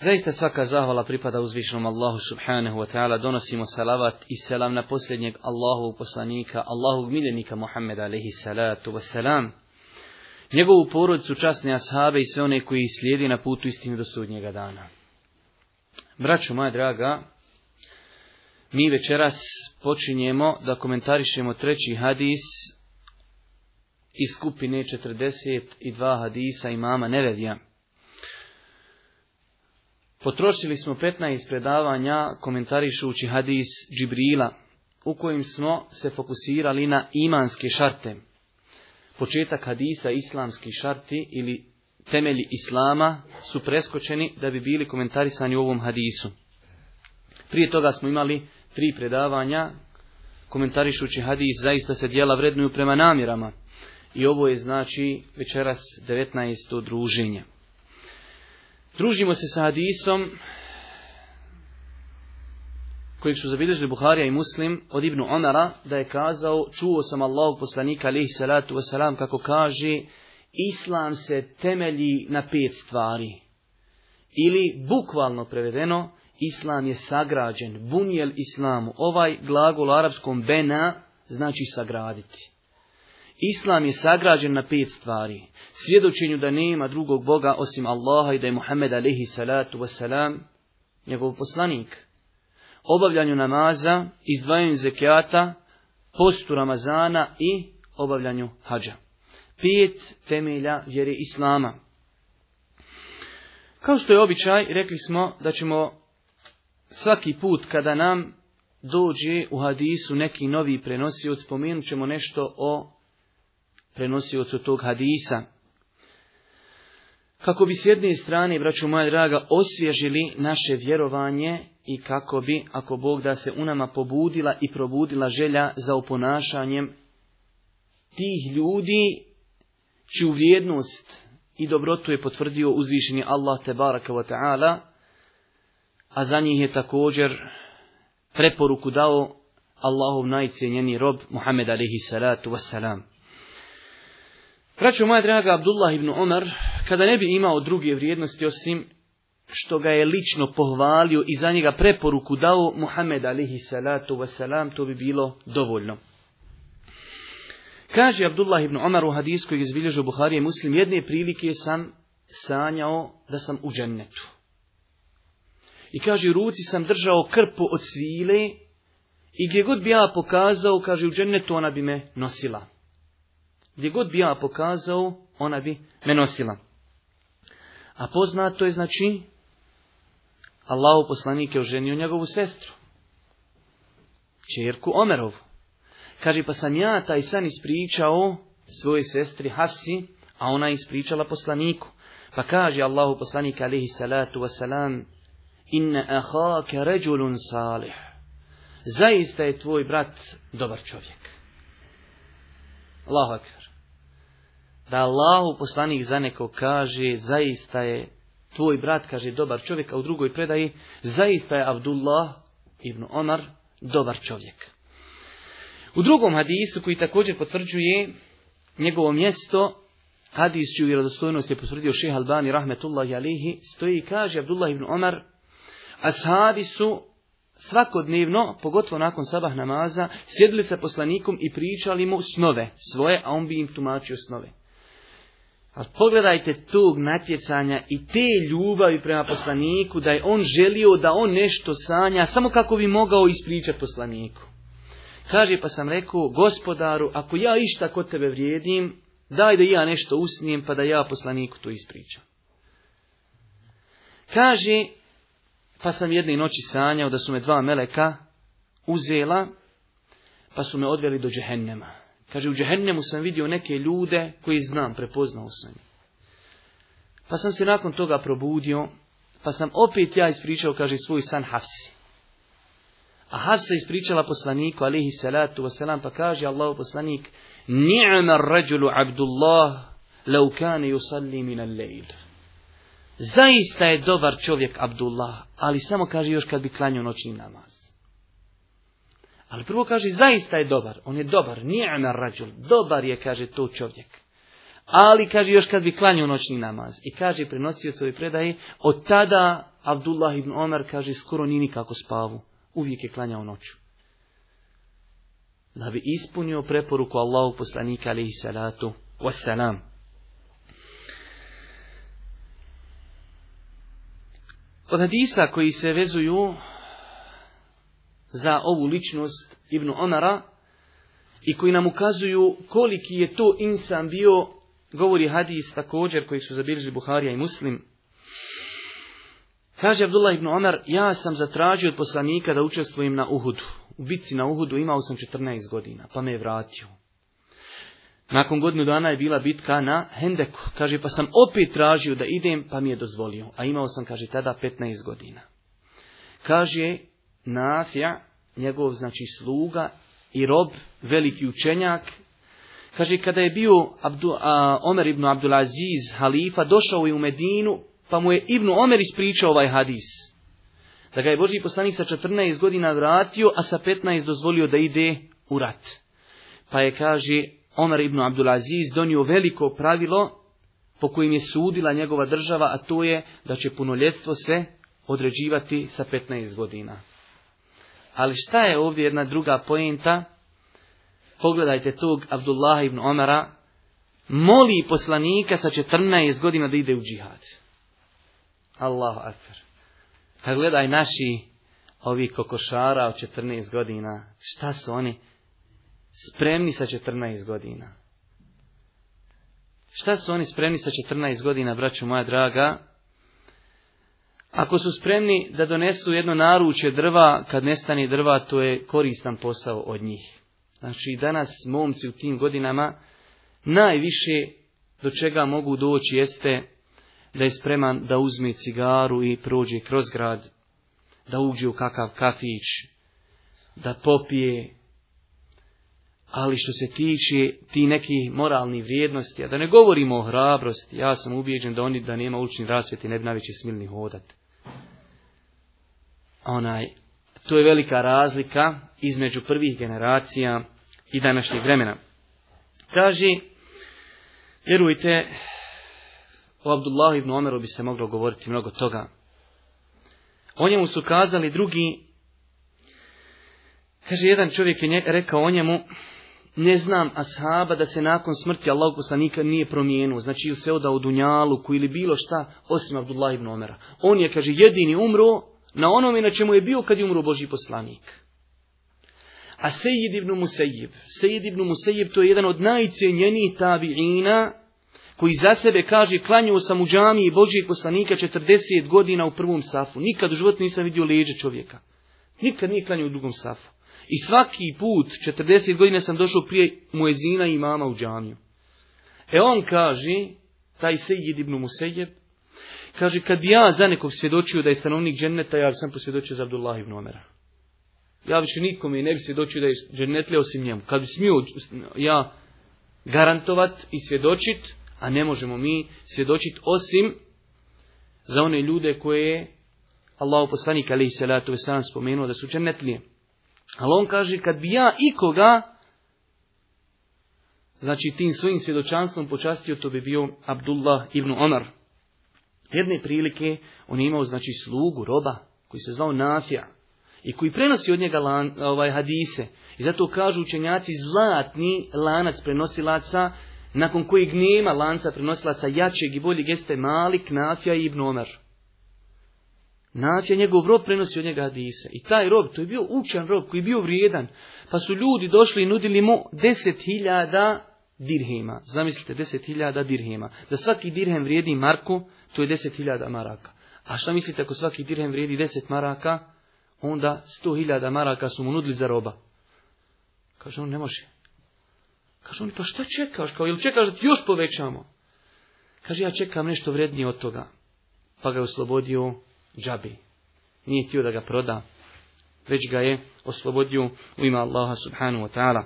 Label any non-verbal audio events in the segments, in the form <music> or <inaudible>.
Zaista svaka zahvala pripada uzvišnom Allahu subhanahu wa ta'ala. Donosimo salavat i selam na posljednjeg Allahu poslanika, Allahu miljenika Muhammeda alaihi salatu wa salam. Njegovu porodicu, časne ashabe i sve one koji slijedi na putu istinu do sudnjega dana. Braćo moja draga, mi večeras počinjemo da komentarišemo treći hadis iz skupine 42 hadisa imama Nevedija. Potrošili smo 15 predavanja komentarišući hadis Džibrila u kojim smo se fokusirali na imanske šarte. Početak hadisa islamski šarti ili temelji islama su preskočeni da bi bili komentarisani u ovom hadisu. Prije toga smo imali tri predavanja komentarišući hadis zaista se dijela vrednuju prema namjerama. I ovo je znači večeras 19. druženje. Družimo se sa hadisom kojeg su zabilježili Buharija i Muslim od Ibnu Omara da je kazao čuo sam Allahog poslanika alihi salatu wasalam kako kaže Islam se temelji na pet stvari. Ili bukvalno prevedeno Islam je sagrađen. Bunjel Islamu. Ovaj glagol u arapskom bena znači sagraditi. Islam je sagrađen na pet stvari. Svjedočenju da nema drugog Boga osim Allaha i da je Muhammed alihi salatu wasalam njegov poslanik. Obavljanju namaza, izdvajanju zekijata, postu Ramazana i obavljanju hađa. Pet temelja vjere Islama. Kao što je običaj, rekli smo da ćemo svaki put kada nam dođe u hadisu neki novi prenosioc, spomenut ćemo nešto o prenosiocu tog hadisa, kako bi s jedne strane, braću moja draga, osvježili naše vjerovanje i kako bi, ako Bog da se u nama pobudila i probudila želja za oponašanjem tih ljudi, čiju vrijednost i dobrotu je potvrdio uzvišeni Allah te wa ta'ala, a za njih je također preporuku dao Allahov najcijenjeni rob Muhammed alaihi Braćo moja draga, Abdullah ibn Omar, kada ne bi imao druge vrijednosti osim što ga je lično pohvalio i za njega preporuku dao Muhammed alihi salatu wasalam, to bi bilo dovoljno. Kaže Abdullah ibn Omar u hadijskoj kojeg Buhari Buharije muslim, jedne prilike sam sanjao da sam u džennetu. I kaže, u ruci sam držao krpu od svile i gdje god bi ja pokazao, kaže, u džennetu ona bi me nosila. Gdje god bi ja pokazao, ona bi me nosila. A poznato je znači, Allahu poslanik je oženio njegovu sestru, čerku Omerovu. Kaže, pa sam ja taj san ispričao svojoj sestri Hafsi, a ona je ispričala poslaniku. Pa kaže Allahu poslanik alihi salatu wasalam, inna ahake ređulun salih. Zaista je tvoj brat dobar čovjek. Allahu da Allahu poslanik za neko kaže, zaista je tvoj brat, kaže, dobar čovjek, a u drugoj predaji, zaista je Abdullah ibn Omar dobar čovjek. U drugom hadisu koji također potvrđuje njegovo mjesto, hadis čiju vjerodostojnost je potvrdio šeha Albani rahmetullahi alihi, stoji i kaže Abdullah ibn Omar, ashabi su svakodnevno, pogotovo nakon sabah namaza, sjedili sa poslanikom i pričali mu snove svoje, a on bi im tumačio snove. Ali pogledajte tog natjecanja i te ljubavi prema poslaniku, da je on želio da on nešto sanja, samo kako bi mogao ispričati poslaniku. Kaže pa sam rekao, gospodaru, ako ja išta kod tebe vrijedim, daj da ja nešto usnijem pa da ja poslaniku to ispričam. Kaže, pa sam jedne noći sanjao da su me dva meleka uzela, pa su me odveli do džehennema. Kaže, u džehennemu sam vidio neke ljude koji znam, prepoznao sam ih. Pa sam se nakon toga probudio, pa sam opet ja ispričao, kaže, svoj san Hafsi. A Hafsa ispričala poslaniku, alihi salatu wasalam, pa kaže Allah poslanik, Ni'ma rađulu abdullah, lau kane yusalli min al-lejl. Zaista je dobar čovjek Abdullah, ali samo kaže još kad bi klanio noćni namaz. Ali prvo kaže, zaista je dobar. On je dobar, nije na rađul. Dobar je, kaže, to čovjek. Ali, kaže, još kad bi klanio noćni namaz. I kaže, prenosio svoje predaje, od tada Abdullah ibn Omer, kaže, skoro nije nikako spavu. Uvijek je klanjao noću. Da bi ispunio preporuku Allahu poslanika, alaihi salatu, wassalam. Od hadisa koji se vezuju za ovu ličnost Ibnu Omara i koji nam ukazuju koliki je to insan bio, govori hadis također koji su zabilježili Buharija i Muslim. Kaže Abdullah ibn Omar, ja sam zatražio od poslanika da učestvujem na Uhudu. U bitci na Uhudu imao sam 14 godina, pa me je vratio. Nakon godinu dana je bila bitka na Hendeku. Kaže, pa sam opet tražio da idem, pa mi je dozvolio. A imao sam, kaže, tada 15 godina. Kaže, Nafija, njegov znači sluga i rob, veliki učenjak. Kaže, kada je bio Abdu, a, Omer ibn Abdulaziz halifa, došao je u Medinu, pa mu je ibn Omer ispričao ovaj hadis. Da ga je Boži poslanik sa 14 godina vratio, a sa 15 dozvolio da ide u rat. Pa je, kaže, Omer ibn Abdulaziz donio veliko pravilo po kojim je sudila njegova država, a to je da će punoljetstvo se određivati sa 15 godina. Ali šta je ovdje jedna druga pojenta? Pogledajte tog Abdullah ibn Omara. Moli poslanika sa 14 godina da ide u džihad. Allahu akbar. Kad pa gledaj naši ovi kokošara od 14 godina, šta su oni spremni sa 14 godina? Šta su oni spremni sa 14 godina, braću moja draga? Ako su spremni da donesu jedno naručje drva, kad nestane drva, to je koristan posao od njih. Znači, danas momci u tim godinama najviše do čega mogu doći jeste da je spreman da uzme cigaru i prođe kroz grad, da uđe u kakav kafić, da popije, ali što se tiče ti nekih moralnih vrijednosti, a da ne govorimo o hrabrosti, ja sam ubijeđen da oni da nema učni rasvjeti ne bi najveći smilni hodati onaj, to je velika razlika između prvih generacija i današnjeg vremena. Kaži, vjerujte, o Abdullahu ibn Omeru bi se moglo govoriti mnogo toga. O njemu su kazali drugi, kaže jedan čovjek je rekao o njemu, ne znam ashaba da se nakon smrti Allahog nikad nije promijenuo, znači ili se odao u Dunjaluku ili bilo šta, osim Abdullah ibn Omera. On je, kaže, jedini umro na onome na čemu je bio kad je umro Boži poslanik. A Sejid ibn Musejib, Sejid ibn Musejib to je jedan od najcijenjenijih tabiina koji za sebe kaže klanjao sam u džamiji Božijeg poslanika 40 godina u prvom safu. Nikad u životu nisam vidio leđe čovjeka. Nikad nije klanjao u drugom safu. I svaki put, 40 godina sam došao prije Muezina i mama u džamiju. E on kaže, taj Sejid ibn Musejib, Kaže, kad bi ja za nekog svjedočio da je stanovnik dženneta, ja sam posvjedočio za Abdullah ibn Omera. Ja više nikome ne bi svjedočio da je džennetlija osim njemu. Kad bi smio ja garantovat i svjedočit, a ne možemo mi svjedočit osim za one ljude koje je Allah poslanik alaihi salatu veselam spomenuo da su džennetlije. Ali on kaže, kad bi ja ikoga, znači tim svojim svjedočanstvom počastio, to bi bio Abdullah ibn Omar. Jedne prilike on je imao znači slugu, roba, koji se zvao Nafija i koji prenosi od njega lan, ovaj, hadise. I zato kažu učenjaci zlatni lanac prenosilaca, nakon kojeg nema lanca prenosilaca jačeg i boljeg jeste Malik, Nafija i Ibn Omer. Nafija njegov rob prenosi od njega hadise. I taj rob, to je bio učan rob koji je bio vrijedan. Pa su ljudi došli i nudili mu deset hiljada dirhema. Zamislite, deset hiljada dirhema. Da svaki dirhem vrijedi Marku, to je hiljada maraka. A šta mislite ako svaki dirhem vrijedi deset maraka, onda hiljada maraka su mu nudili za roba. Kaže on, ne može. Kaže on, pa šta čekaš? Kao, jel čekaš da ti još povećamo? Kaže, ja čekam nešto vrednije od toga. Pa ga je oslobodio džabi. Nije tio da ga proda. Već ga je oslobodio u ima Allaha subhanu wa ta'ala.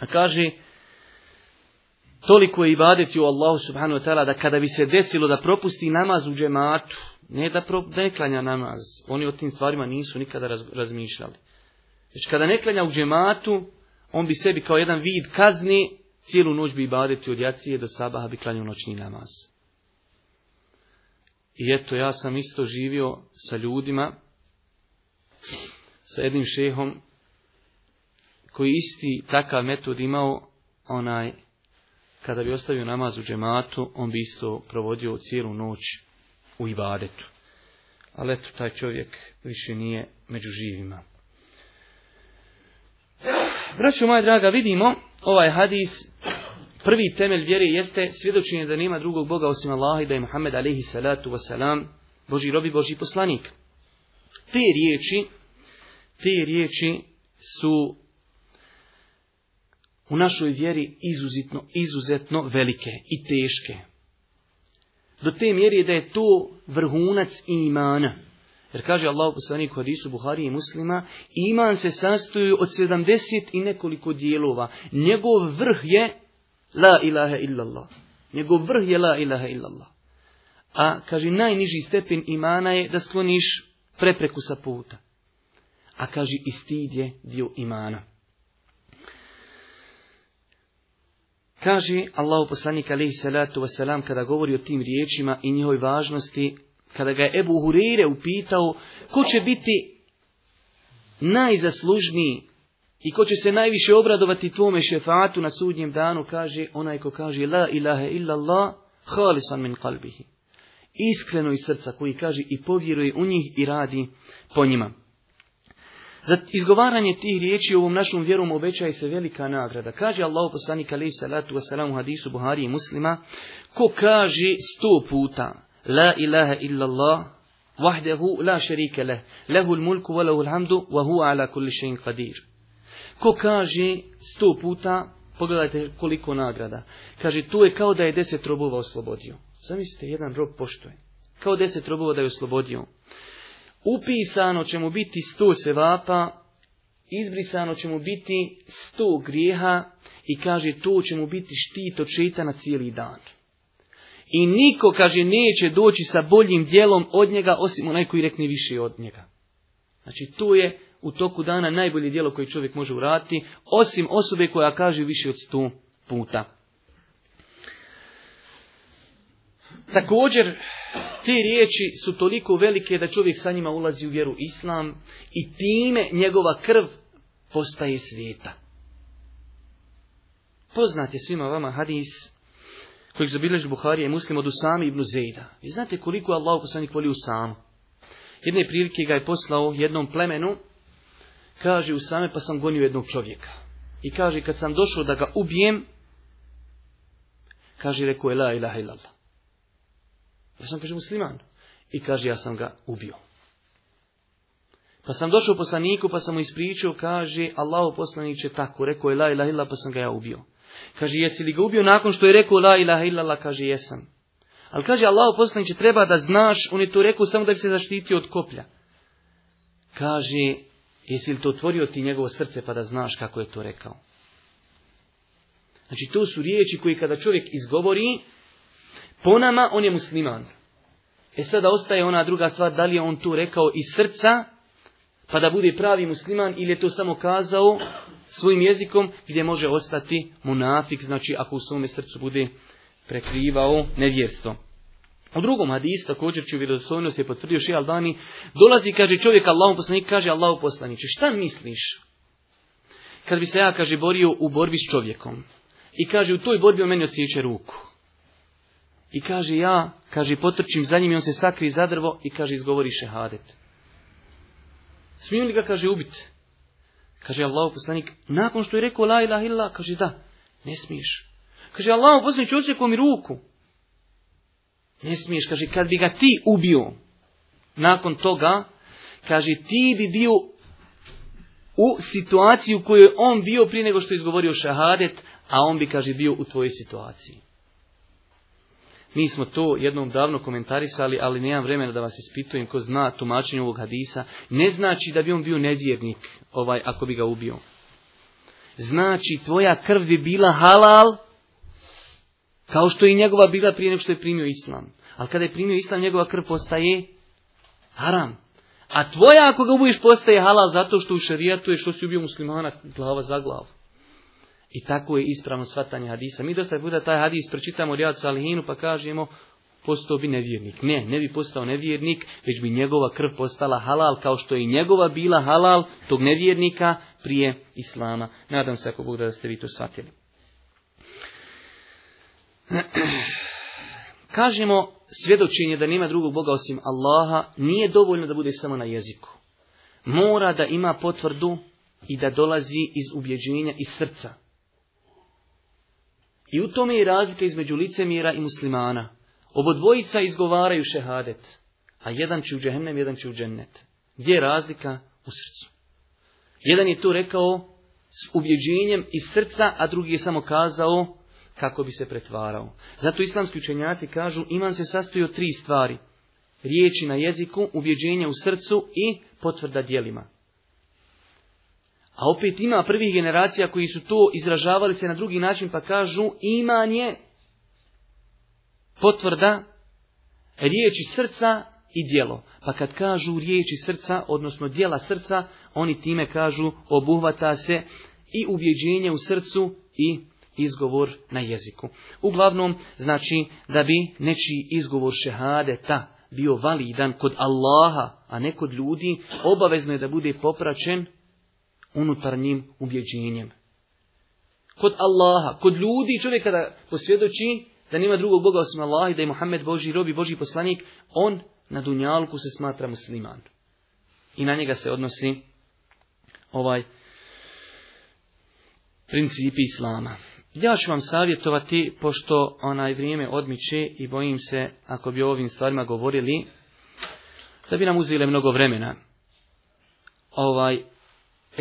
A kaže, Toliko je ibadeti u Allahu subhanahu wa ta'ala da kada bi se desilo da propusti namaz u džematu, ne da pro, ne klanja namaz, oni o tim stvarima nisu nikada razmišljali. Već kada ne klanja u džematu, on bi sebi kao jedan vid kazni, cijelu noć bi ibadeti od jacije do sabaha bi klanjao noćni namaz. I eto, ja sam isto živio sa ljudima, sa jednim šehom, koji isti takav metod imao, onaj kada bi ostavio namaz u džematu, on bi isto provodio cijelu noć u ibadetu. Ali eto, taj čovjek više nije među živima. Braćo moja draga, vidimo ovaj hadis, prvi temelj vjeri jeste svjedočenje da nema drugog Boga osim Allaha i da je Muhammed alaihi salatu wasalam Boži robi, Boži poslanik. Te riječi, te riječi su u našoj vjeri izuzetno, izuzetno velike i teške. Do te mjeri da je to vrhunac imana. Jer kaže Allah poslanik hadisu Buhari i muslima, iman se sastoji od 70 i nekoliko dijelova. Njegov vrh je la ilaha illallah. Njegov vrh je la ilaha illallah. A kaže najniži stepen imana je da skloniš prepreku sa puta. A kaže i stid je dio imana. Kaže Allahu poslanik alaihi salatu kada govori o tim riječima i njihoj važnosti, kada ga je Ebu Hurire upitao ko će biti najzaslužniji i ko će se najviše obradovati tvome šefatu na sudnjem danu, kaže onaj ko kaže la ilaha illallah halisan min kalbihi. Iskreno iz srca koji kaže i povjeruje u njih i radi po njima. Za izgovaranje tih riječi ovom našom vjerom obećaje se velika nagrada. Kaže Allah poslanik alaih salatu wasalam u hadisu Buhari i muslima, ko kaže sto puta, la ilaha illallah, vahdehu la šerike leh, lehul mulku wa lehul hamdu, wa hu ala kulli šein qadir. Ko kaže sto puta, pogledajte koliko nagrada. Kaže, tu je kao da je deset robova oslobodio. Zamislite, jedan rob poštuje. Kao deset robova da je oslobodio upisano će mu biti sto sevapa, izbrisano će mu biti sto grijeha i kaže to će mu biti štito četa cijeli dan. I niko, kaže, neće doći sa boljim dijelom od njega, osim onaj koji rekne više od njega. Znači, to je u toku dana najbolje dijelo koje čovjek može urati, osim osobe koja kaže više od sto puta. Također, te riječi su toliko velike da čovjek sa njima ulazi u vjeru islam i time njegova krv postaje svijeta. Poznate svima vama hadis kojeg zabilježi Buharije i muslim od Usami ibn Zejda. Vi znate koliko je Allah poslanik voli Usama. Jedne prilike ga je poslao jednom plemenu, kaže Usame pa sam gonio jednog čovjeka. I kaže kad sam došao da ga ubijem, kaže rekao je la ilaha ja sam, kaže, musliman. I kaže, ja sam ga ubio. Pa sam došao poslaniku, pa sam mu ispričao, kaže, Allahu je tako, rekao je la ilaha illa, pa sam ga ja ubio. Kaže, jesi li ga ubio nakon što je rekao la ilaha illa, kaže, jesam. Ali kaže, Allah poslaniće, treba da znaš, on je to rekao samo da bi se zaštitio od koplja. Kaže, jesi li to otvorio ti njegovo srce pa da znaš kako je to rekao? Znači, to su riječi koje kada čovjek izgovori, po nama on je musliman. E sada ostaje ona druga stvar, da li je on to rekao iz srca, pa da bude pravi musliman, ili je to samo kazao svojim jezikom, gdje može ostati munafik, znači ako u svome srcu bude prekrivao nevjerstvo. U drugom hadisu također ću vjerozostojnost je potvrdio Šija Albani, dolazi kaže čovjek Allahu poslanik, kaže Allahu poslaniče, šta misliš? Kad bi se ja, kaže, borio u borbi s čovjekom i kaže u toj borbi o meni odsjeće ruku. I kaže ja, kaže potrčim za njim i on se sakri za drvo i kaže izgovori šehadet. Smijem li ga, kaže, ubiti? Kaže Allah poslanik, nakon što je rekao la ilaha illa, kaže da, ne smiješ. Kaže Allah poslanik, čovjeku mi ruku. Ne smiješ, kaže, kad bi ga ti ubio, nakon toga, kaže, ti bi bio u situaciji u kojoj on bio prije nego što je izgovorio šahadet, a on bi, kaže, bio u tvojoj situaciji. Mi smo to jednom davno komentarisali, ali nemam vremena da vas ispitujem ko zna tumačenje ovog hadisa. Ne znači da bi on bio nedjernik ovaj, ako bi ga ubio. Znači tvoja krv bi bila halal, kao što je i njegova bila prije nego što je primio islam. Ali kada je primio islam, njegova krv postaje haram. A tvoja ako ga ubiješ postaje halal zato što u šarijatu je što si ubio muslimana glava za glavu. I tako je ispravno svatanje hadisa. Mi dosta puta taj hadis pročitamo Rijad Salihinu pa kažemo postao bi nevjernik. Ne, ne bi postao nevjernik, već bi njegova krv postala halal, kao što je i njegova bila halal tog nevjernika prije Islama. Nadam se ako Bog da ste vi to shvatili. <clears throat> Kažemo, svjedočenje da nema drugog Boga osim Allaha nije dovoljno da bude samo na jeziku. Mora da ima potvrdu i da dolazi iz ubjeđenja iz srca. I u tome je razlika između licemjera i muslimana. Obodvojica izgovaraju šehadet, a jedan će u džehennem, jedan će u džennet. Gdje je razlika? U srcu. Jedan je to rekao s ubjeđenjem iz srca, a drugi je samo kazao kako bi se pretvarao. Zato islamski učenjaci kažu iman se sastoji od tri stvari. Riječi na jeziku, ubjeđenje u srcu i potvrda dijelima. A opet ima prvih generacija koji su to izražavali se na drugi način pa kažu imanje potvrda riječi srca i djelo. Pa kad kažu riječi srca, odnosno dijela srca, oni time kažu obuhvata se i ubjeđenje u srcu i izgovor na jeziku. Uglavnom, znači da bi nečiji izgovor ta bio validan kod Allaha, a ne kod ljudi, obavezno je da bude popraćen unutarnjim ubjeđenjem. Kod Allaha, kod ljudi, čovjek kada posvjedoči da nema drugog Boga osim Allaha i da je Muhammed Boži rob i Boži poslanik, on na dunjalku se smatra musliman. I na njega se odnosi ovaj principi Islama. Ja ću vam savjetovati, pošto onaj vrijeme odmiče i bojim se, ako bi o ovim stvarima govorili, da bi nam uzeli mnogo vremena. Ovaj,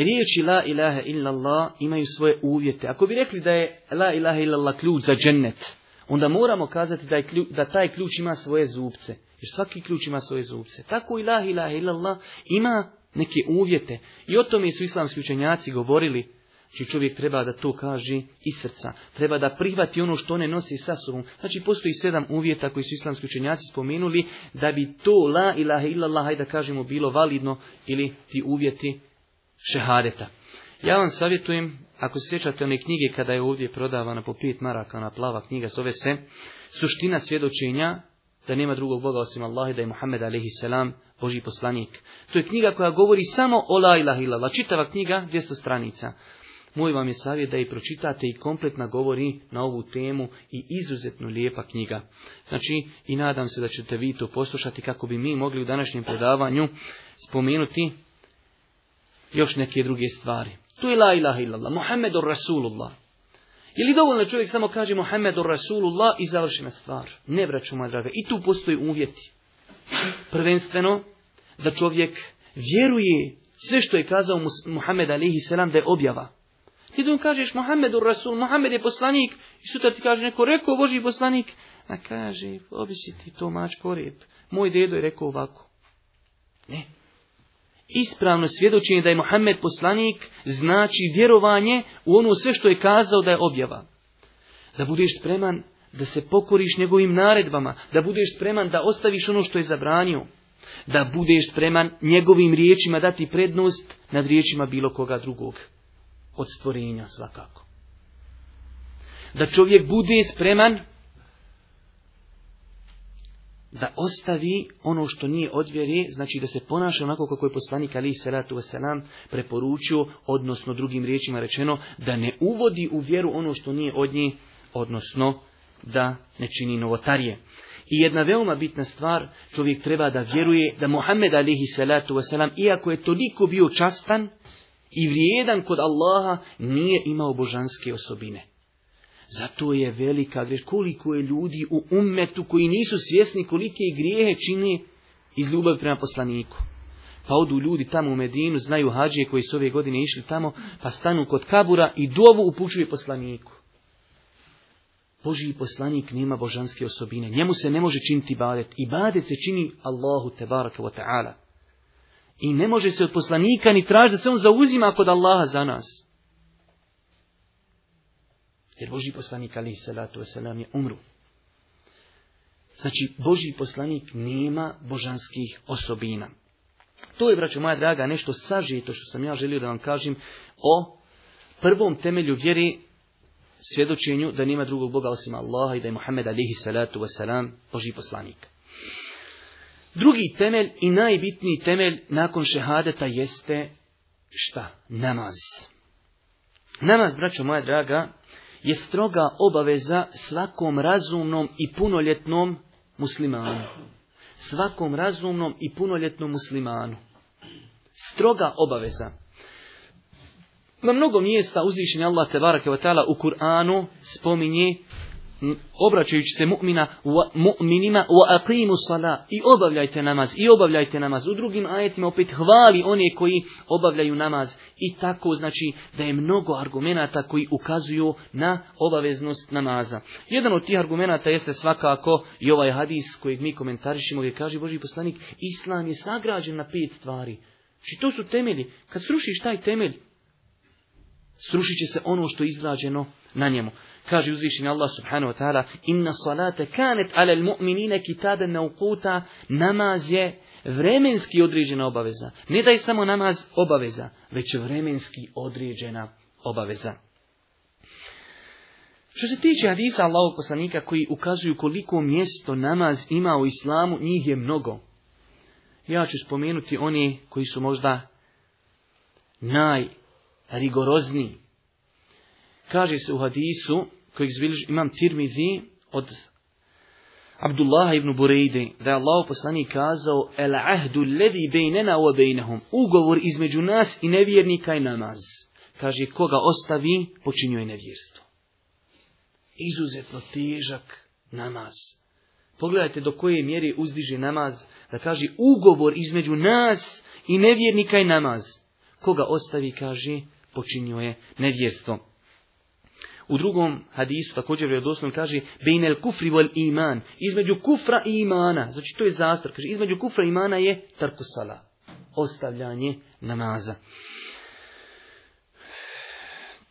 riječi la ilaha illallah imaju svoje uvjete. Ako bi rekli da je la ilaha illallah ključ za džennet, onda moramo kazati da, je da taj ključ ima svoje zubce. Jer svaki ključ ima svoje zubce. Tako i la ilaha illallah ima neke uvjete. I o tome su islamski učenjaci govorili. Znači čovjek treba da to kaže iz srca. Treba da prihvati ono što ne nosi sa sobom. Znači postoji sedam uvjeta koji su islamski učenjaci spomenuli da bi to la ilaha illallah, hajde da kažemo, bilo validno ili ti uvjeti šehadeta. Ja vam savjetujem, ako se sjećate one knjige kada je ovdje prodavana po pet maraka, ona plava knjiga zove se Suština svjedočenja da nema drugog Boga osim Allaha i da je Muhammed a.s. Boži poslanik. To je knjiga koja govori samo o la ilaha čitava knjiga, 200 stranica. Moj vam je savjet da i pročitate i kompletna govori na ovu temu i izuzetno lijepa knjiga. Znači, i nadam se da ćete vi to poslušati kako bi mi mogli u današnjem predavanju spomenuti još neke druge stvari. Tu je la ilaha illallah, Muhammedur Rasulullah. Je li dovoljno čovjek samo kaže Muhammedur Rasulullah i završena stvar? Ne, vraću, moja draga, i tu postoji uvjeti. Prvenstveno, da čovjek vjeruje sve što je kazao Muhammed alihi selam da je objava. Ti da kažeš Muhammedur Rasul, Muhammed je poslanik, i sutra ti kaže neko, rekao Boži poslanik, a kaže, obisi ti to mač korijep, moj dedo je rekao ovako. Ne, Ispravno svjedočenje da je Muhammed poslanik znači vjerovanje u ono sve što je kazao da je objava. Da budeš spreman da se pokoriš njegovim naredbama, da budeš spreman da ostaviš ono što je zabranio, da budeš spreman njegovim riječima dati prednost nad riječima bilo koga drugog. Od stvorenja svakako. Da čovjek bude spreman da ostavi ono što nije od znači da se ponaša onako kako je poslanik Ali Salatu Veselam preporučio, odnosno drugim riječima rečeno, da ne uvodi u vjeru ono što nije od nje, odnosno da ne čini novotarije. I jedna veoma bitna stvar, čovjek treba da vjeruje da Muhammed alihi salatu Veselam, iako je toliko bio častan i vrijedan kod Allaha, nije imao božanske osobine. Zato je velika greš. Koliko je ljudi u ummetu koji nisu svjesni kolike grijehe čini iz ljubavi prema poslaniku. Pa odu ljudi tamo u Medinu, znaju hađije koji su ove godine išli tamo, pa stanu kod kabura i dovu upućuje poslaniku. Božiji poslanik nema božanske osobine. Njemu se ne može činiti badet. I badet se čini Allahu tebaraka wa ta'ala. I ne može se od poslanika ni tražiti da se on zauzima kod Allaha za nas. Jer Boži poslanik ali salatu wasalam je umru. Znači, Boži poslanik nema božanskih osobina. To je, braću moja draga, nešto sažito što sam ja želio da vam kažem o prvom temelju vjeri svjedočenju da nema drugog Boga osim Allaha i da je Muhammed alihi salatu wasalam Boži poslanik. Drugi temelj i najbitniji temelj nakon šehadeta jeste šta? Namaz. Namaz, braćo moja draga, je stroga obaveza svakom razumnom i punoljetnom muslimanu. Svakom razumnom i punoljetnom muslimanu. Stroga obaveza. Na mnogo mjesta uzvišenja Allah te barake u Kur'anu spominje obraćajući se mu'mina, mu'minima wa aqimu sala i obavljajte namaz i obavljajte namaz u drugim ajetima opet hvali one koji obavljaju namaz i tako znači da je mnogo argumenata koji ukazuju na obaveznost namaza jedan od tih argumenata jeste svakako i ovaj hadis kojeg mi komentarišemo gdje kaže Boži poslanik islam je sagrađen na pet stvari Znači to su temelji. Kad srušiš taj temelj, srušit će se ono što je izgrađeno na njemu. Kaže uzvišeni Allah subhanahu wa ta'ala, inna salata kanet ala almu'minina kitaban naukuta, namaz je vremenski određena obaveza. Ne da je samo namaz obaveza, već vremenski određena obaveza. Što se tiče hadisa Allahog poslanika koji ukazuju koliko mjesto namaz ima u islamu, njih je mnogo. Ja ću spomenuti oni koji su možda najrigorozniji. Kaže se u hadisu kojeg imam Tirmidhi od Abdullah ibn Burejde, da je Allah poslani kazao, el ahdu ledi bejnena u bejnehum, ugovor između nas i nevjernika je namaz. Kaže, koga ostavi, počinjuje nevjerstvo. Izuzetno težak namaz. Pogledajte do koje mjere uzdiže namaz, da kaže ugovor između nas i nevjernika i namaz. Koga ostavi, kaže, počinjuje nevjerstvo. U drugom hadisu također vjerodostojno kaže bejnel kufri iman, između kufra i imana, znači to je zastor, kaže između kufra i imana je tarkusala, ostavljanje namaza.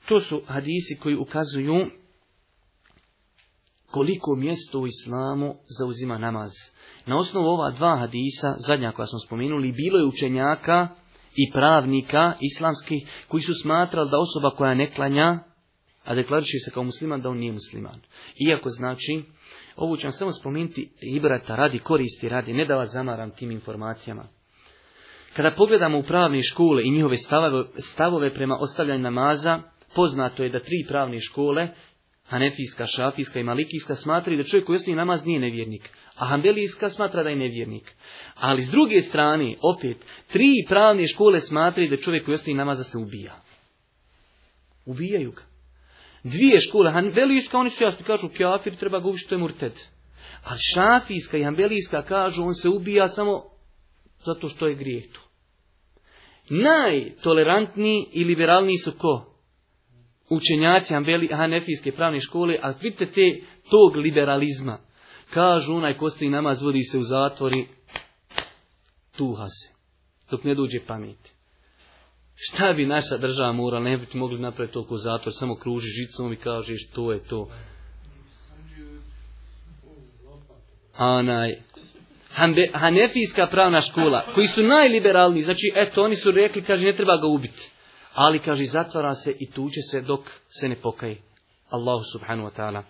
To su hadisi koji ukazuju koliko mjesto u islamu zauzima namaz. Na osnovu ova dva hadisa, zadnja koja smo spomenuli, bilo je učenjaka i pravnika islamskih koji su smatrali da osoba koja ne klanja a deklarišuje se kao musliman da on nije musliman. Iako znači, ovo ću vam samo spomenuti Ibrata radi koristi radi, ne da vas zamaram tim informacijama. Kada pogledamo u pravne škole i njihove stavove, prema ostavljanju namaza, poznato je da tri pravne škole, Hanefijska, Šafijska i Malikijska, smatraju da čovjek koji ostavi namaz nije nevjernik, a Hanbelijska smatra da je nevjernik. Ali s druge strane, opet, tri pravne škole smatraju da čovjek koji ostavi namaz da se ubija. Ubijaju ga. Dvije škole, Hanbelijska, oni su jasni, kažu kafir, treba ga što je murtet. Ali šafijska i Hanbelijska kažu, on se ubija samo zato što je grijeh tu. Najtolerantniji i liberalniji su ko? Učenjaci Hanefijske pravne škole, ali vidite te tog liberalizma. Kažu, onaj ko i namaz vodi se u zatvori, tuha se, dok ne dođe pameti. Šta bi naša država morala, ne bi mogli napraviti toliko zatvor, samo kruži žicom i kažeš to je to. Anaj. Hanefijska pravna škola, koji su najliberalniji, znači eto oni su rekli, kaže ne treba ga ubiti. Ali kaže zatvara se i tuče se dok se ne pokaje. Allahu subhanu wa ta'ala.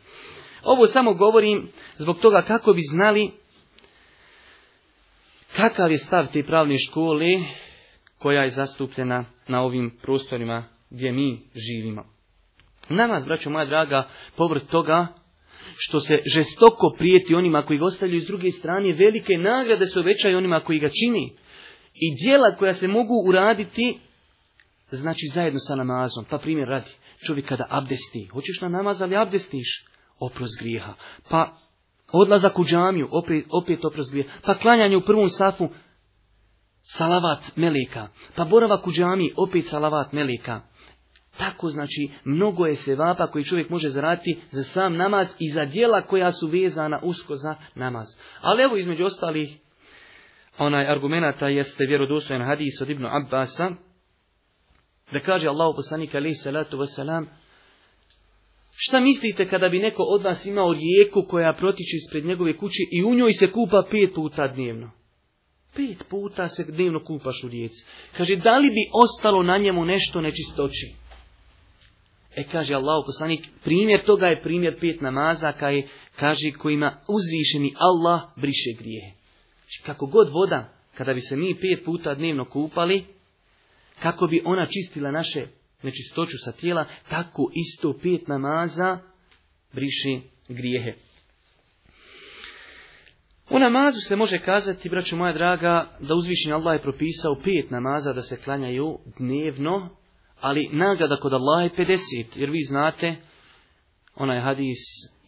Ovo samo govorim zbog toga kako bi znali kakav je stav te pravne škole koja je zastupljena na ovim prostorima gdje mi živimo. Namaz, braćo moja draga, povrt toga što se žestoko prijeti onima koji ga ostavljaju s druge strane, velike nagrade se obećaju onima koji ga čini. I dijela koja se mogu uraditi, znači zajedno sa namazom. Pa primjer radi, čovjek kada abdesti, hoćeš na namaz, ali abdestiš, oprost grijeha. Pa odlazak u džamiju, opet, opet oprost grijeha. Pa klanjanje u prvom safu, salavat melika, pa boravak u džami, opet salavat melika. Tako znači mnogo je sevapa koji čovjek može zaraditi za sam namaz i za dijela koja su vezana usko za namaz. Ali evo između ostalih onaj argumenata jeste vjerodostojan hadis od Ibn Abbasa da kaže Allahu poslanik alaih salatu vesselam Šta mislite kada bi neko od vas imao rijeku koja protiče ispred njegove kuće i u njoj se kupa pet puta dnevno? pet puta se dnevno kupaš u rijeci. Kaže, da li bi ostalo na njemu nešto nečistoći? E kaže Allah poslanik, primjer toga je primjer pet namaza, kaj, kaže kojima uzvišeni Allah briše grijehe. Znači, kako god voda, kada bi se mi pet puta dnevno kupali, kako bi ona čistila naše nečistoću sa tijela, tako isto pet namaza briše grijehe. U namazu se može kazati, braću moja draga, da uzvišni Allah je propisao pet namaza da se klanjaju dnevno, ali nagrada kod Allaha je 50, jer vi znate, onaj hadis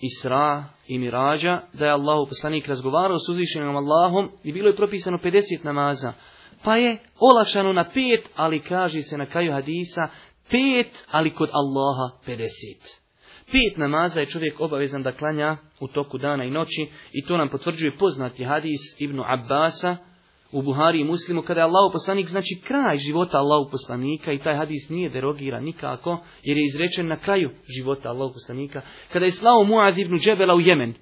Isra i Mirađa, da je Allah poslanik razgovarao s uzvišenim Allahom i bilo je propisano 50 namaza. Pa je olakšano na pet, ali kaže se na kraju hadisa pet, ali kod Allaha 50. Pet namaza je čovjek obavezan da klanja u toku dana i noći i to nam potvrđuje poznati hadis Ibnu Abbasa u Buhari i Muslimu kada je Allahu poslanik znači kraj života Allahu poslanika i taj hadis nije derogira nikako jer je izrečen na kraju života Allahu poslanika kada je slao Muad ibn Džebela u Jemen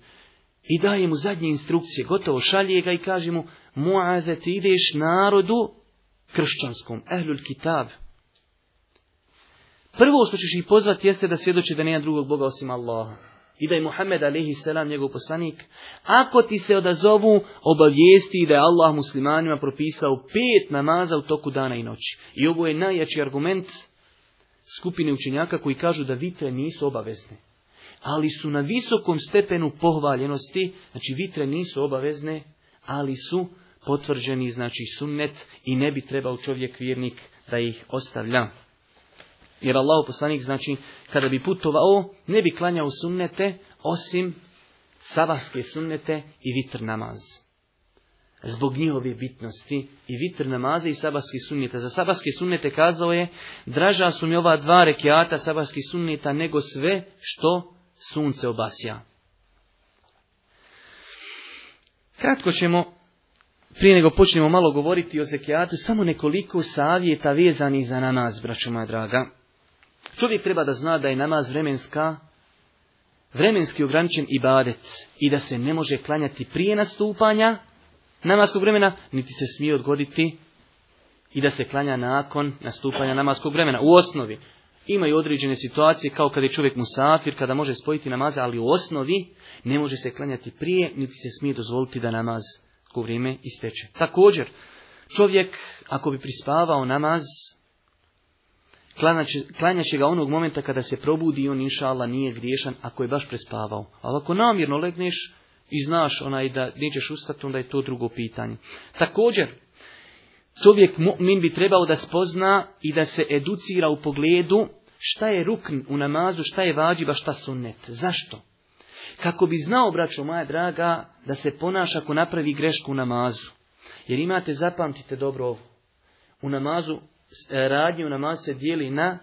i daje mu zadnje instrukcije gotovo šalje ga i kaže mu Muad ti ideš narodu kršćanskom ehlul kitab Prvo što ćeš ih pozvati jeste da svjedoče da nema drugog Boga osim Allaha. I da je Muhammed a.s. njegov poslanik. Ako ti se odazovu, obavijesti da je Allah muslimanima propisao pet namaza u toku dana i noći. I ovo je najjači argument skupine učenjaka koji kažu da vitre nisu obavezne. Ali su na visokom stepenu pohvaljenosti, znači vitre nisu obavezne, ali su potvrđeni, znači sunnet i ne bi trebao čovjek vjernik da ih ostavlja. Jer Allah poslanik, znači, kada bi putovao, ne bi klanjao sunnete, osim sabahske sunnete i vitr namaz. Zbog njihove bitnosti i vitr namaze i sabahske sunnete. Za sabahske sunnete kazao je, draža su mi ova dva rekiata sabahskih sunneta nego sve što sunce obasja. Kratko ćemo, prije nego počnemo malo govoriti o zekijatu, samo nekoliko savjeta vezani za namaz, braćo moja draga. Čovjek treba da zna da je namaz vremenska, vremenski ograničen ibadet i da se ne može klanjati prije nastupanja namaskog vremena, niti se smije odgoditi i da se klanja nakon nastupanja namaskog vremena. U osnovi imaju određene situacije kao kada je čovjek musafir, kada može spojiti namaze, ali u osnovi ne može se klanjati prije, niti se smije dozvoliti da namaz u vrijeme isteče. Također, čovjek ako bi prispavao namaz, klanjaće ga onog momenta kada se probudi i on inša nije griješan ako je baš prespavao. Ali ako namjerno legneš i znaš onaj da nećeš ustati, onda je to drugo pitanje. Također, čovjek mu'min bi trebao da spozna i da se educira u pogledu šta je rukn u namazu, šta je vađiba, šta sunnet. Zašto? Kako bi znao, braćo moja draga, da se ponaša ako napravi grešku u namazu. Jer imate, zapamtite dobro ovo. U namazu radnje u namazu se dijeli na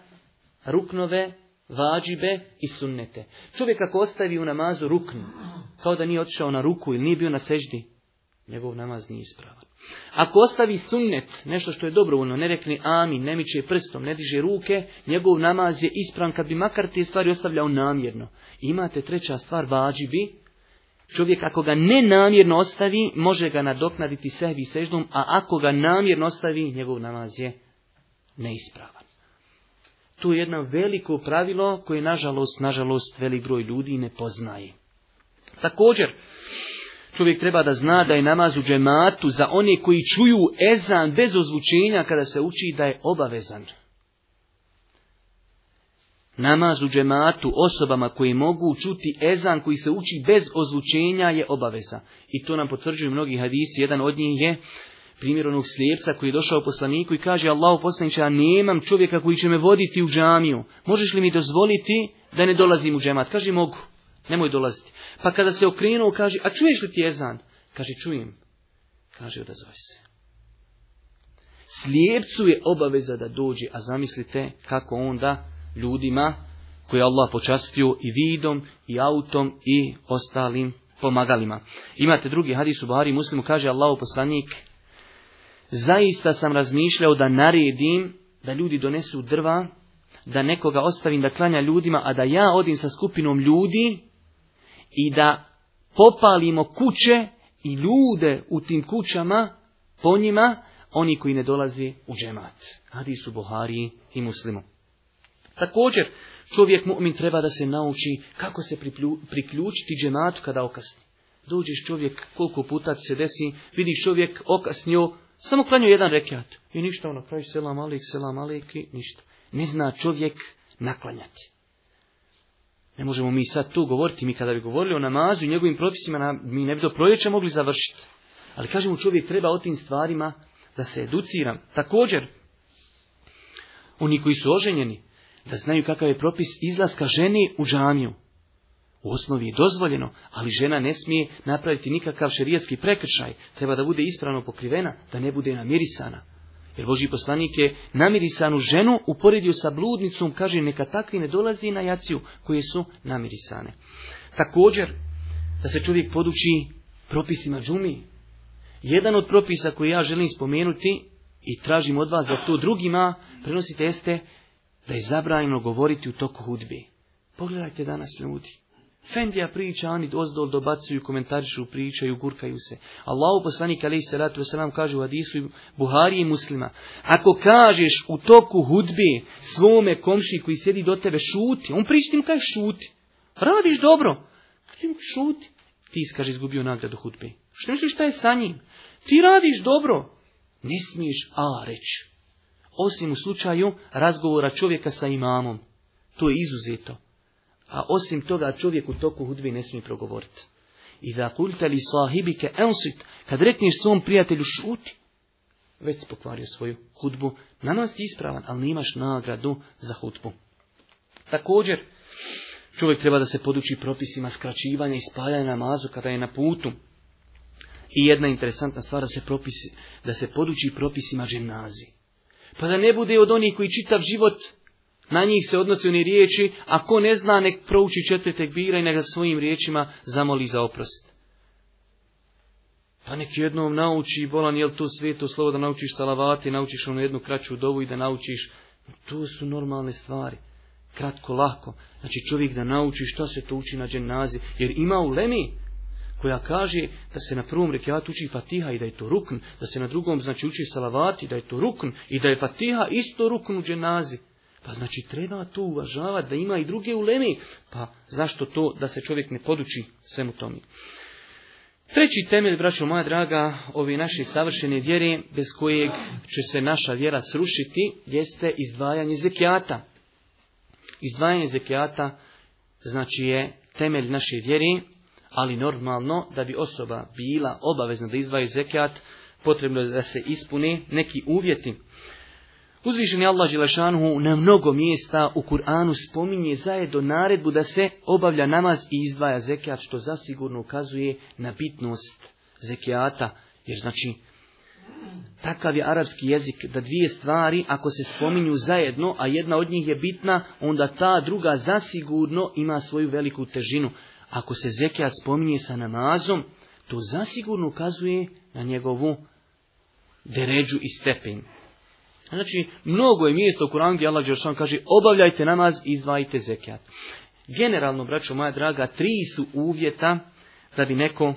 ruknove, vađibe i sunnete. Čovjek ako ostavi u namazu ruknu, kao da nije otišao na ruku ili nije bio na seždi, njegov namaz nije ispravan. Ako ostavi sunnet, nešto što je dobrovoljno, ne rekne amin, ne miče prstom, ne diže ruke, njegov namaz je ispravan kad bi makar te stvari ostavljao namjerno. imate treća stvar, vađibi, Čovjek ako ga ne namjerno ostavi, može ga nadoknaditi sehvi seždom, a ako ga namjerno ostavi, njegov namaz je neispravan. Tu je jedno veliko pravilo koje nažalost, nažalost velik broj ljudi ne poznaje. Također, čovjek treba da zna da je namaz u džematu za one koji čuju ezan bez ozvučenja kada se uči da je obavezan. Namaz u džematu osobama koji mogu čuti ezan koji se uči bez ozvučenja je obaveza. I to nam potvrđuju mnogi hadisi. Jedan od njih je Primjer onog slijepca koji je došao poslaniku i kaže Allahu poslaniče, ja nemam čovjeka koji će me voditi u džamiju. Možeš li mi dozvoliti da ne dolazim u džemat? Kaže, mogu. Nemoj dolaziti. Pa kada se okrenuo, kaže, a čuješ li ti jezan? Kaže, čujem. Kaže, odazove se. Slijepcu je obaveza da dođe, a zamislite kako onda ljudima koje Allah počastio i vidom, i autom, i ostalim pomagalima. Imate drugi hadis u Buhari muslimu, kaže Allah poslanik, zaista sam razmišljao da naredim da ljudi donesu drva, da nekoga ostavim da klanja ljudima, a da ja odim sa skupinom ljudi i da popalimo kuće i ljude u tim kućama, po njima, oni koji ne dolazi u džemat. Hadis su Buhari i muslimu. Također, čovjek mu'min treba da se nauči kako se priključiti džematu kada okasni. Dođeš čovjek, koliko puta se desi, vidiš čovjek okasnio, samo klanju jedan rekiat. I ništa, na ono, kraju selam alik, selam alik i ništa. Ne zna čovjek naklanjati. Ne možemo mi sad tu govoriti, mi kada bi govorili o namazu i njegovim propisima, mi ne bi do proljeća mogli završiti. Ali kažemo, čovjek treba o tim stvarima da se educiram. Također, oni koji su oženjeni, da znaju kakav je propis izlaska ženi u džamiju. U osnovi je dozvoljeno, ali žena ne smije napraviti nikakav šerijetski prekršaj. Treba da bude ispravno pokrivena, da ne bude namirisana. Jer Boži poslanik je namirisanu ženu uporedio sa bludnicom, kaže neka takvi ne dolazi na jaciju koje su namirisane. Također, da se čovjek poduči propisima džumi. Jedan od propisa koji ja želim spomenuti i tražim od vas da to drugima prenosite jeste da je zabrajno govoriti u toku hudbi. Pogledajte danas ljudi. Fendija priča, oni ozdol dobacuju, komentarišu, pričaju, gurkaju se. Allahu poslanik alaih salatu wasalam kaže u hadisu Buhari i muslima. Ako kažeš u toku hudbe svome komši koji sjedi do tebe šuti, on priča ti mu kaže šuti. Radiš dobro. Ti mu šuti. Ti kaže izgubio nagradu hudbe. Što misliš šta je sa njim? Ti radiš dobro. Ne smiješ a reći. Osim u slučaju razgovora čovjeka sa imamom. To je izuzeto. A osim toga čovjek u toku hudbi ne smije progovoriti. I da kulta li sahibike ensit, kad rekneš svom prijatelju šuti, već si pokvario svoju hudbu. Namaz ti ispravan, ali imaš nagradu za hudbu. Također, čovjek treba da se poduči propisima skraćivanja i spajanja namazu kada je na putu. I jedna interesantna stvar da se, propisi, da se poduči propisima gimnazije Pa da ne bude od onih koji čitav život na njih se odnosi oni riječi, a ko ne zna nek prouči četiri tekbira i nek svojim riječima zamoli za oprost. Pa nek jednom nauči, bolan jel to sveto slovo da naučiš salavati, naučiš onu jednu kraću dovu i da naučiš. To su normalne stvari. Kratko, lako. Znači čovjek da nauči šta se to uči na dženazi. Jer ima u lemi koja kaže da se na prvom rekiatu uči fatiha i da je to rukn, da se na drugom znači uči salavati, da je to rukn i da je fatiha isto rukn u dženazi. Pa znači treba to uvažavati da ima i druge ulemi. Pa zašto to da se čovjek ne poduči svemu tome? Treći temelj, braćo moja draga, ovi naši savršene vjere, bez kojeg će se naša vjera srušiti, jeste izdvajanje zekijata. Izdvajanje zekijata znači je temelj naše vjere, ali normalno da bi osoba bila obavezna da izdvaje zekijat, potrebno je da se ispune neki uvjeti je Allah na mnogo mjesta u Kur'anu spominje zajedno naredbu da se obavlja namaz i izdvaja zekijat, što zasigurno ukazuje na bitnost zekijata. Jer znači, takav je arapski jezik da dvije stvari, ako se spominju zajedno, a jedna od njih je bitna, onda ta druga zasigurno ima svoju veliku težinu. Ako se zekijat spominje sa namazom, to zasigurno ukazuje na njegovu deređu i stepenju. Znači, mnogo je mjesto u Kur'anu gdje Allah Đeršan kaže obavljajte namaz i izdvajite zekijat. Generalno, braćo moja draga, tri su uvjeta da bi neko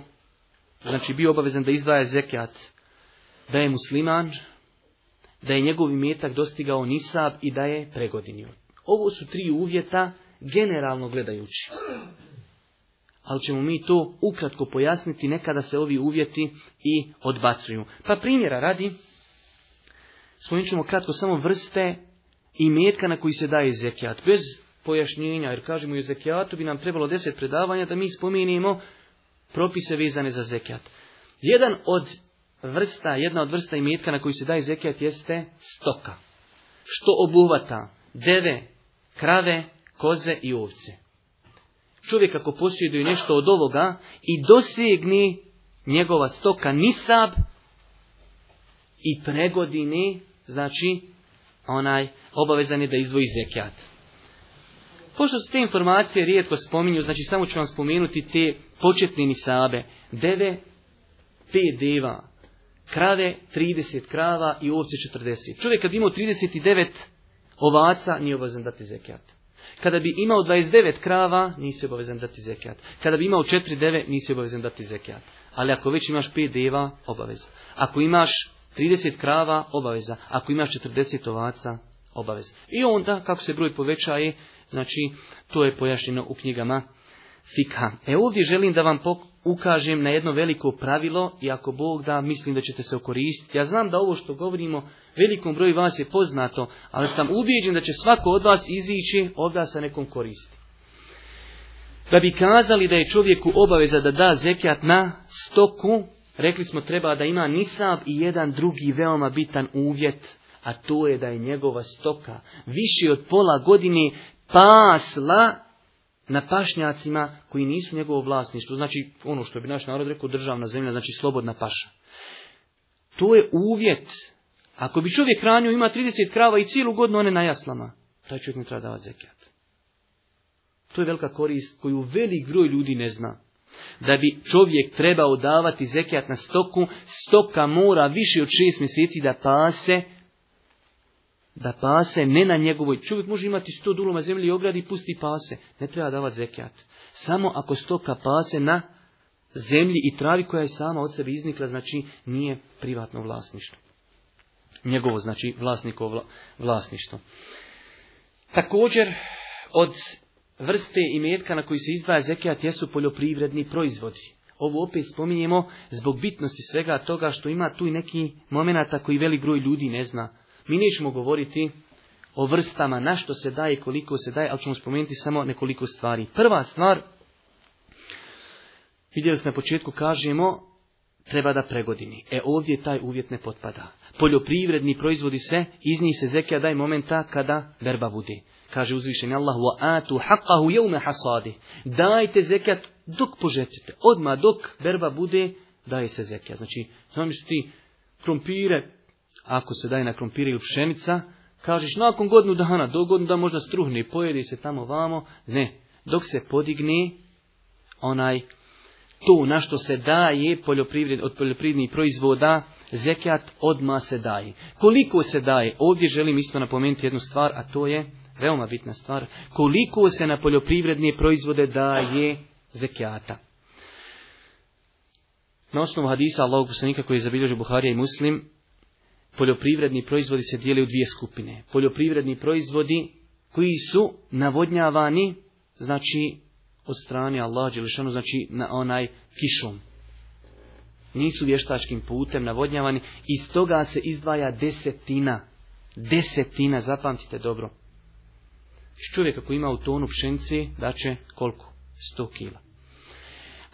znači, bio obavezan da izdvaja zekijat. Da je musliman, da je njegov imetak dostigao nisab i da je pregodinio. Ovo su tri uvjeta generalno gledajući. Ali ćemo mi to ukratko pojasniti nekada se ovi uvjeti i odbacuju. Pa primjera radi, Spomenut ćemo kratko samo vrste i metka na koji se daje zekijat. Bez pojašnjenja, jer kažemo i o zekijatu bi nam trebalo deset predavanja da mi spominimo propise vezane za zekijat. Jedan od vrsta, jedna od vrsta i metka na koji se daje zekijat jeste stoka. Što obuhvata deve, krave, koze i ovce. Čovjek ako posjeduje nešto od ovoga i dosegni njegova stoka nisab i pregodini znači onaj obavezan je da izdvoji zekijat. Pošto se te informacije rijetko spominju, znači samo ću vam spomenuti te početne nisabe. Deve, pet deva, krave, 30 krava i ovce 40. Čovjek kad bi imao 39 ovaca, nije obavezan dati zekijat. Kada bi imao 29 krava, nisi obavezan dati zekijat. Kada bi imao 4 deve, nisi obavezan dati zekijat. Ali ako već imaš 5 deva, obaveza. Ako imaš 30 krava obaveza, ako ima 40 ovaca obaveza. I onda, kako se broj povećaje, znači, to je pojašnjeno u knjigama fikha. E ovdje želim da vam ukažem na jedno veliko pravilo i ako Bog da, mislim da ćete se okoristiti. Ja znam da ovo što govorimo velikom broju vas je poznato, ali sam ubijeđen da će svako od vas izići ovdje sa nekom koristi. Da bi kazali da je čovjeku obaveza da da zekjat na stoku, Rekli smo treba da ima nisab i jedan drugi veoma bitan uvjet, a to je da je njegova stoka više od pola godine pasla na pašnjacima koji nisu njegovo vlasništvo. Znači, ono što bi naš narod rekao, državna zemlja, znači slobodna paša. To je uvjet. Ako bi čovjek hranio, ima 30 krava i cijelu godinu one na jaslama, taj čovjek ne treba davati zekijat. To je velika korist koju velik broj ljudi ne zna. Da bi čovjek trebao davati zekijat na stoku, stoka mora više od šest mjeseci da pase, da pase, ne na njegovoj. Čovjek može imati sto duloma zemlje i ogradi i pusti pase. Ne treba davati zekijat. Samo ako stoka pase na zemlji i travi koja je sama od sebe iznikla, znači nije privatno vlasništvo. Njegovo, znači vlasnikovo vlasništvo. Također, od vrste imetka na koji se izdvaja zekijat jesu poljoprivredni proizvodi. Ovo opet spominjemo zbog bitnosti svega toga što ima tu i neki momenata koji velik broj ljudi ne zna. Mi nećemo govoriti o vrstama, na što se daje, koliko se daje, ali ćemo spomenuti samo nekoliko stvari. Prva stvar, vidjeli smo na početku, kažemo treba da pregodini. E ovdje taj uvjet ne potpada. Poljoprivredni proizvodi se, iz njih se zekija daje momenta kada berba bude. Kaže uzvišeni Allah, atu haqahu jevme hasadi. Dajte zekijat dok požetite. Odmah dok berba bude, daje se zekija. Znači, što ti krompire, ako se daje na krompire ili pšenica, kažeš nakon godinu dana, do godinu da možda struhne i pojedi se tamo vamo. Ne, dok se podigne onaj to na što se daje poljoprivred, od poljoprivrednih proizvoda, Zekjat odma se daje. Koliko se daje? Ovdje želim isto napomenuti jednu stvar, a to je veoma bitna stvar. Koliko se na poljoprivredne proizvode daje zekijata? Na osnovu hadisa Allahog poslanika koji je zabilježio Buharija i Muslim, poljoprivredni proizvodi se dijele u dvije skupine. Poljoprivredni proizvodi koji su navodnjavani, znači od strane Allah Đelešanu, znači na onaj kišom. Nisu vještačkim putem navodnjavani, iz toga se izdvaja desetina. Desetina, zapamtite dobro. Čovjek ako ima u tonu pšenice, daće koliko? 100 kila.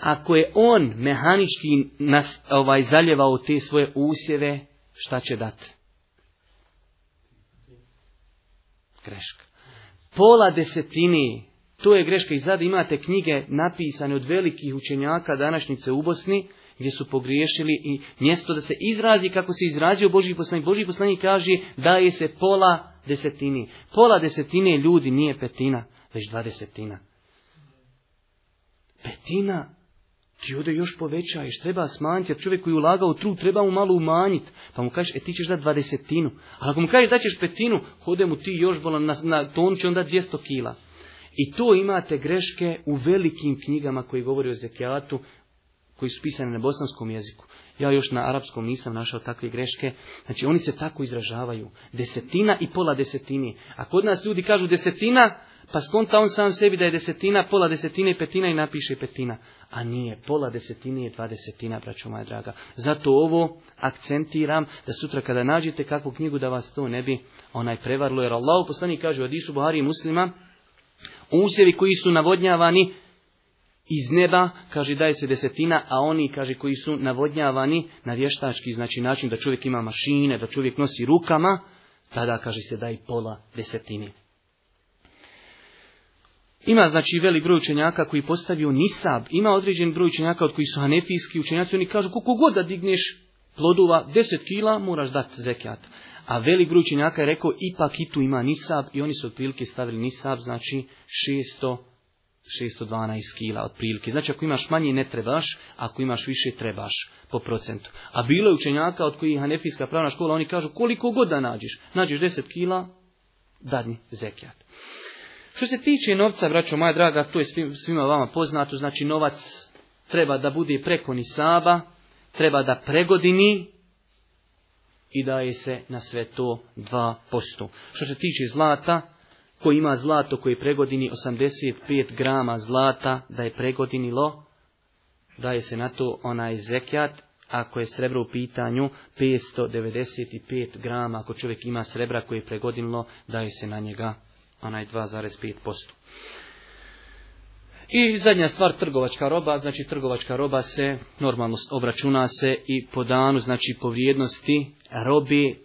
Ako je on mehanički nas, ovaj, zaljevao te svoje usjeve, šta će dati? Greška. Pola desetini to je greška i sad imate knjige napisane od velikih učenjaka današnjice u Bosni, gdje su pogriješili i mjesto da se izrazi kako se izrazio Boži poslanik. Boži poslanik kaže daje se pola desetini. Pola desetine ljudi nije petina, već dva desetina. Petina ti ode još povećaješ, treba smanjiti, jer čovjek koji je ulagao tru, treba mu malo umanjiti. Pa mu kažeš, e ti ćeš dati dvadesetinu. A ako mu kažeš da ćeš petinu, hode mu ti još bolan, na, na će onda dvijesto kila. I to imate greške u velikim knjigama koji govori o zekijatu, koji su pisane na bosanskom jeziku. Ja još na arapskom nisam našao takve greške. Znači oni se tako izražavaju. Desetina i pola desetini. A kod nas ljudi kažu desetina, pa skonta on sam sebi da je desetina, pola desetine i petina i napiše petina. A nije, pola desetine je dva desetina, braćo moja draga. Zato ovo akcentiram da sutra kada nađete kakvu knjigu da vas to ne bi onaj prevarlo Jer Allah poslani kaže od Adisu Buhari i muslima, usjevi koji su navodnjavani iz neba, kaže daje se desetina, a oni, kaže, koji su navodnjavani na vještački, znači način da čovjek ima mašine, da čovjek nosi rukama, tada, kaže se, daj pola desetini. Ima znači velik broj učenjaka koji postavio nisab, ima određen broj učenjaka od koji su hanefijski učenjaci, oni kažu koliko god da digneš plodova deset kila moraš dati zekijat a velik broj učenjaka je rekao ipak i tu ima nisab i oni su otprilike stavili nisab, znači 600 612 kila otprilike. Znači ako imaš manje ne trebaš, ako imaš više trebaš po procentu. A bilo je učenjaka od kojih Hanefijska pravna škola, oni kažu koliko god da nađeš. Nađeš 10 kila, dadni zekijat. Što se tiče novca, braćo moja draga, to je svima vama poznato, znači novac treba da bude preko nisaba, treba da pregodini, i daje se na sve to 2%. Što se tiče zlata, ko ima zlato koje pregodini 85 grama zlata da je pregodinilo, daje se na to onaj zekjat, ako je srebro u pitanju 595 grama, ako čovjek ima srebra koje je pregodinilo, daje se na njega onaj 2,5%. I zadnja stvar, trgovačka roba, znači trgovačka roba se normalno obračuna se i po danu, znači po vrijednosti robi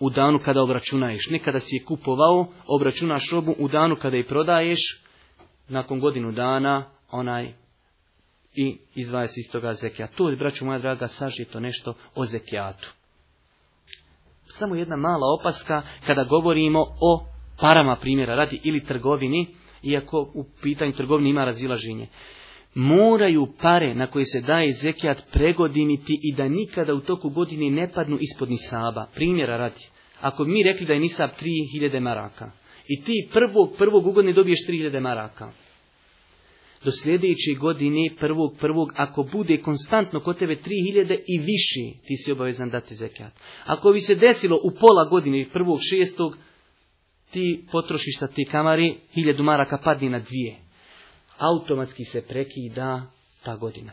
u danu kada obračunaješ. Nekada si je kupovao, obračunaš robu u danu kada je prodaješ, nakon godinu dana onaj i izvaja se iz toga zekijat. Tu je, braću moja draga, sažito nešto o zekijatu. Samo jedna mala opaska kada govorimo o parama primjera radi ili trgovini, iako u pitanju trgovine ima razilaženje, moraju pare na koje se daje zekijat pregodiniti i da nikada u toku godine ne padnu ispod nisaba. Primjera radi, ako mi rekli da je nisab 3000 maraka i ti prvog, prvog ugodne dobiješ 3000 maraka, do sljedeće godine prvog prvog ako bude konstantno kod tebe 3000 i više ti si obavezan dati zekijat. Ako bi se desilo u pola godine prvog šestog ti potrošiš sa ti kamari, hiljadu maraka padni na dvije. Automatski se prekida ta godina.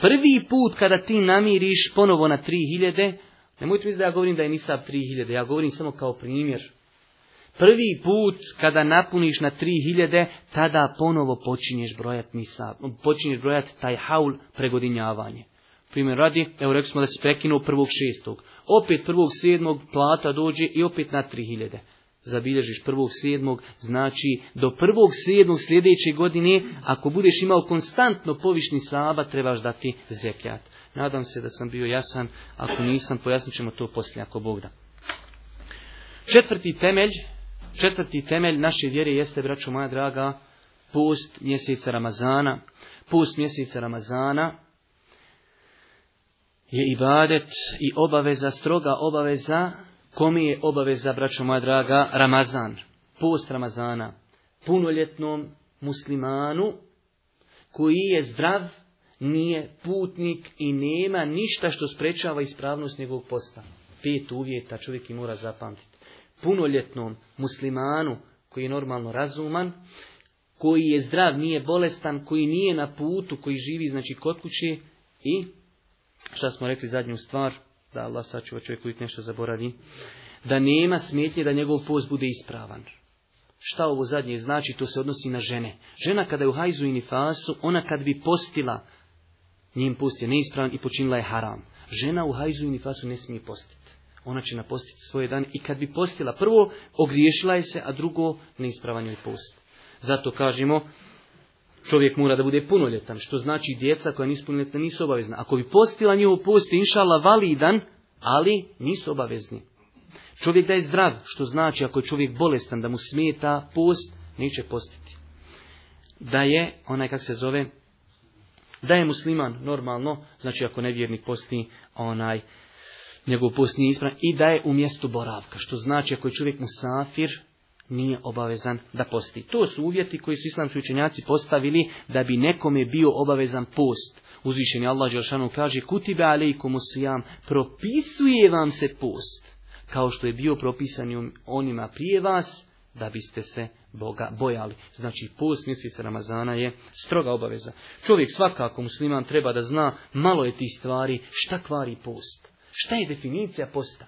Prvi put kada ti namiriš ponovo na tri hiljade, nemojte misliti da ja govorim da je nisab tri hiljade, ja govorim samo kao primjer. Prvi put kada napuniš na tri hiljade, tada ponovo počinješ brojat, nisab, počinješ brojat taj haul pregodinjavanje. Primjer radi, evo rekli smo da se prekinuo prvog šestog. Opet prvog plata dođe i opet na tri hiljade zabilježiš prvog sedmog, znači do prvog sedmog sljedeće godine, ako budeš imao konstantno povišni slaba, trebaš dati zekljat. Nadam se da sam bio jasan, ako nisam, pojasnit ćemo to poslije, ako Bog da. Četvrti temelj, četvrti temelj naše vjere jeste, braćo moja draga, post mjeseca Ramazana. Post mjeseca Ramazana je ibadet i obaveza, stroga obaveza Komi je obaveza, braćo moja draga, Ramazan, post Ramazana, punoljetnom muslimanu koji je zdrav, nije putnik i nema ništa što sprečava ispravnost njegovog posta. Pet uvjeta čovjek i mora zapamtiti. Punoljetnom muslimanu koji je normalno razuman, koji je zdrav, nije bolestan, koji nije na putu, koji živi znači kod kuće i šta smo rekli zadnju stvar, da Allah sačuva čovjek uvijek nešto zaboravi, da nema smetnje da njegov post bude ispravan. Šta ovo zadnje znači? To se odnosi na žene. Žena kada je u hajzu i nifasu, ona kad bi postila, njim post je neispravan i počinila je haram. Žena u hajzu i nifasu ne smije postiti. Ona će napostiti svoje dane i kad bi postila prvo, ogriješila je se, a drugo neispravan je post. Zato kažemo, čovjek mora da bude punoljetan, što znači djeca koja nisu punoljetna nisu obavezna. Ako bi postila nju, post, inšala validan, ali nisu obavezni. Čovjek da je zdrav, što znači ako je čovjek bolestan, da mu smeta post, neće postiti. Da je, onaj kak se zove, da je musliman normalno, znači ako nevjernik posti, onaj njegov post nije ispravan, i da je u mjestu boravka, što znači ako je čovjek musafir, nije obavezan da posti. To su uvjeti koji su islamski učenjaci postavili da bi nekome bio obavezan post. Uzvišeni Allah Đeršanu kaže kutibe alejkum usijam, propisuje vam se post, kao što je bio propisan onima prije vas, da biste se Boga bojali. Znači, post mjeseca Ramazana je stroga obaveza. Čovjek svakako musliman treba da zna malo je tih stvari, šta kvari post. Šta je definicija posta?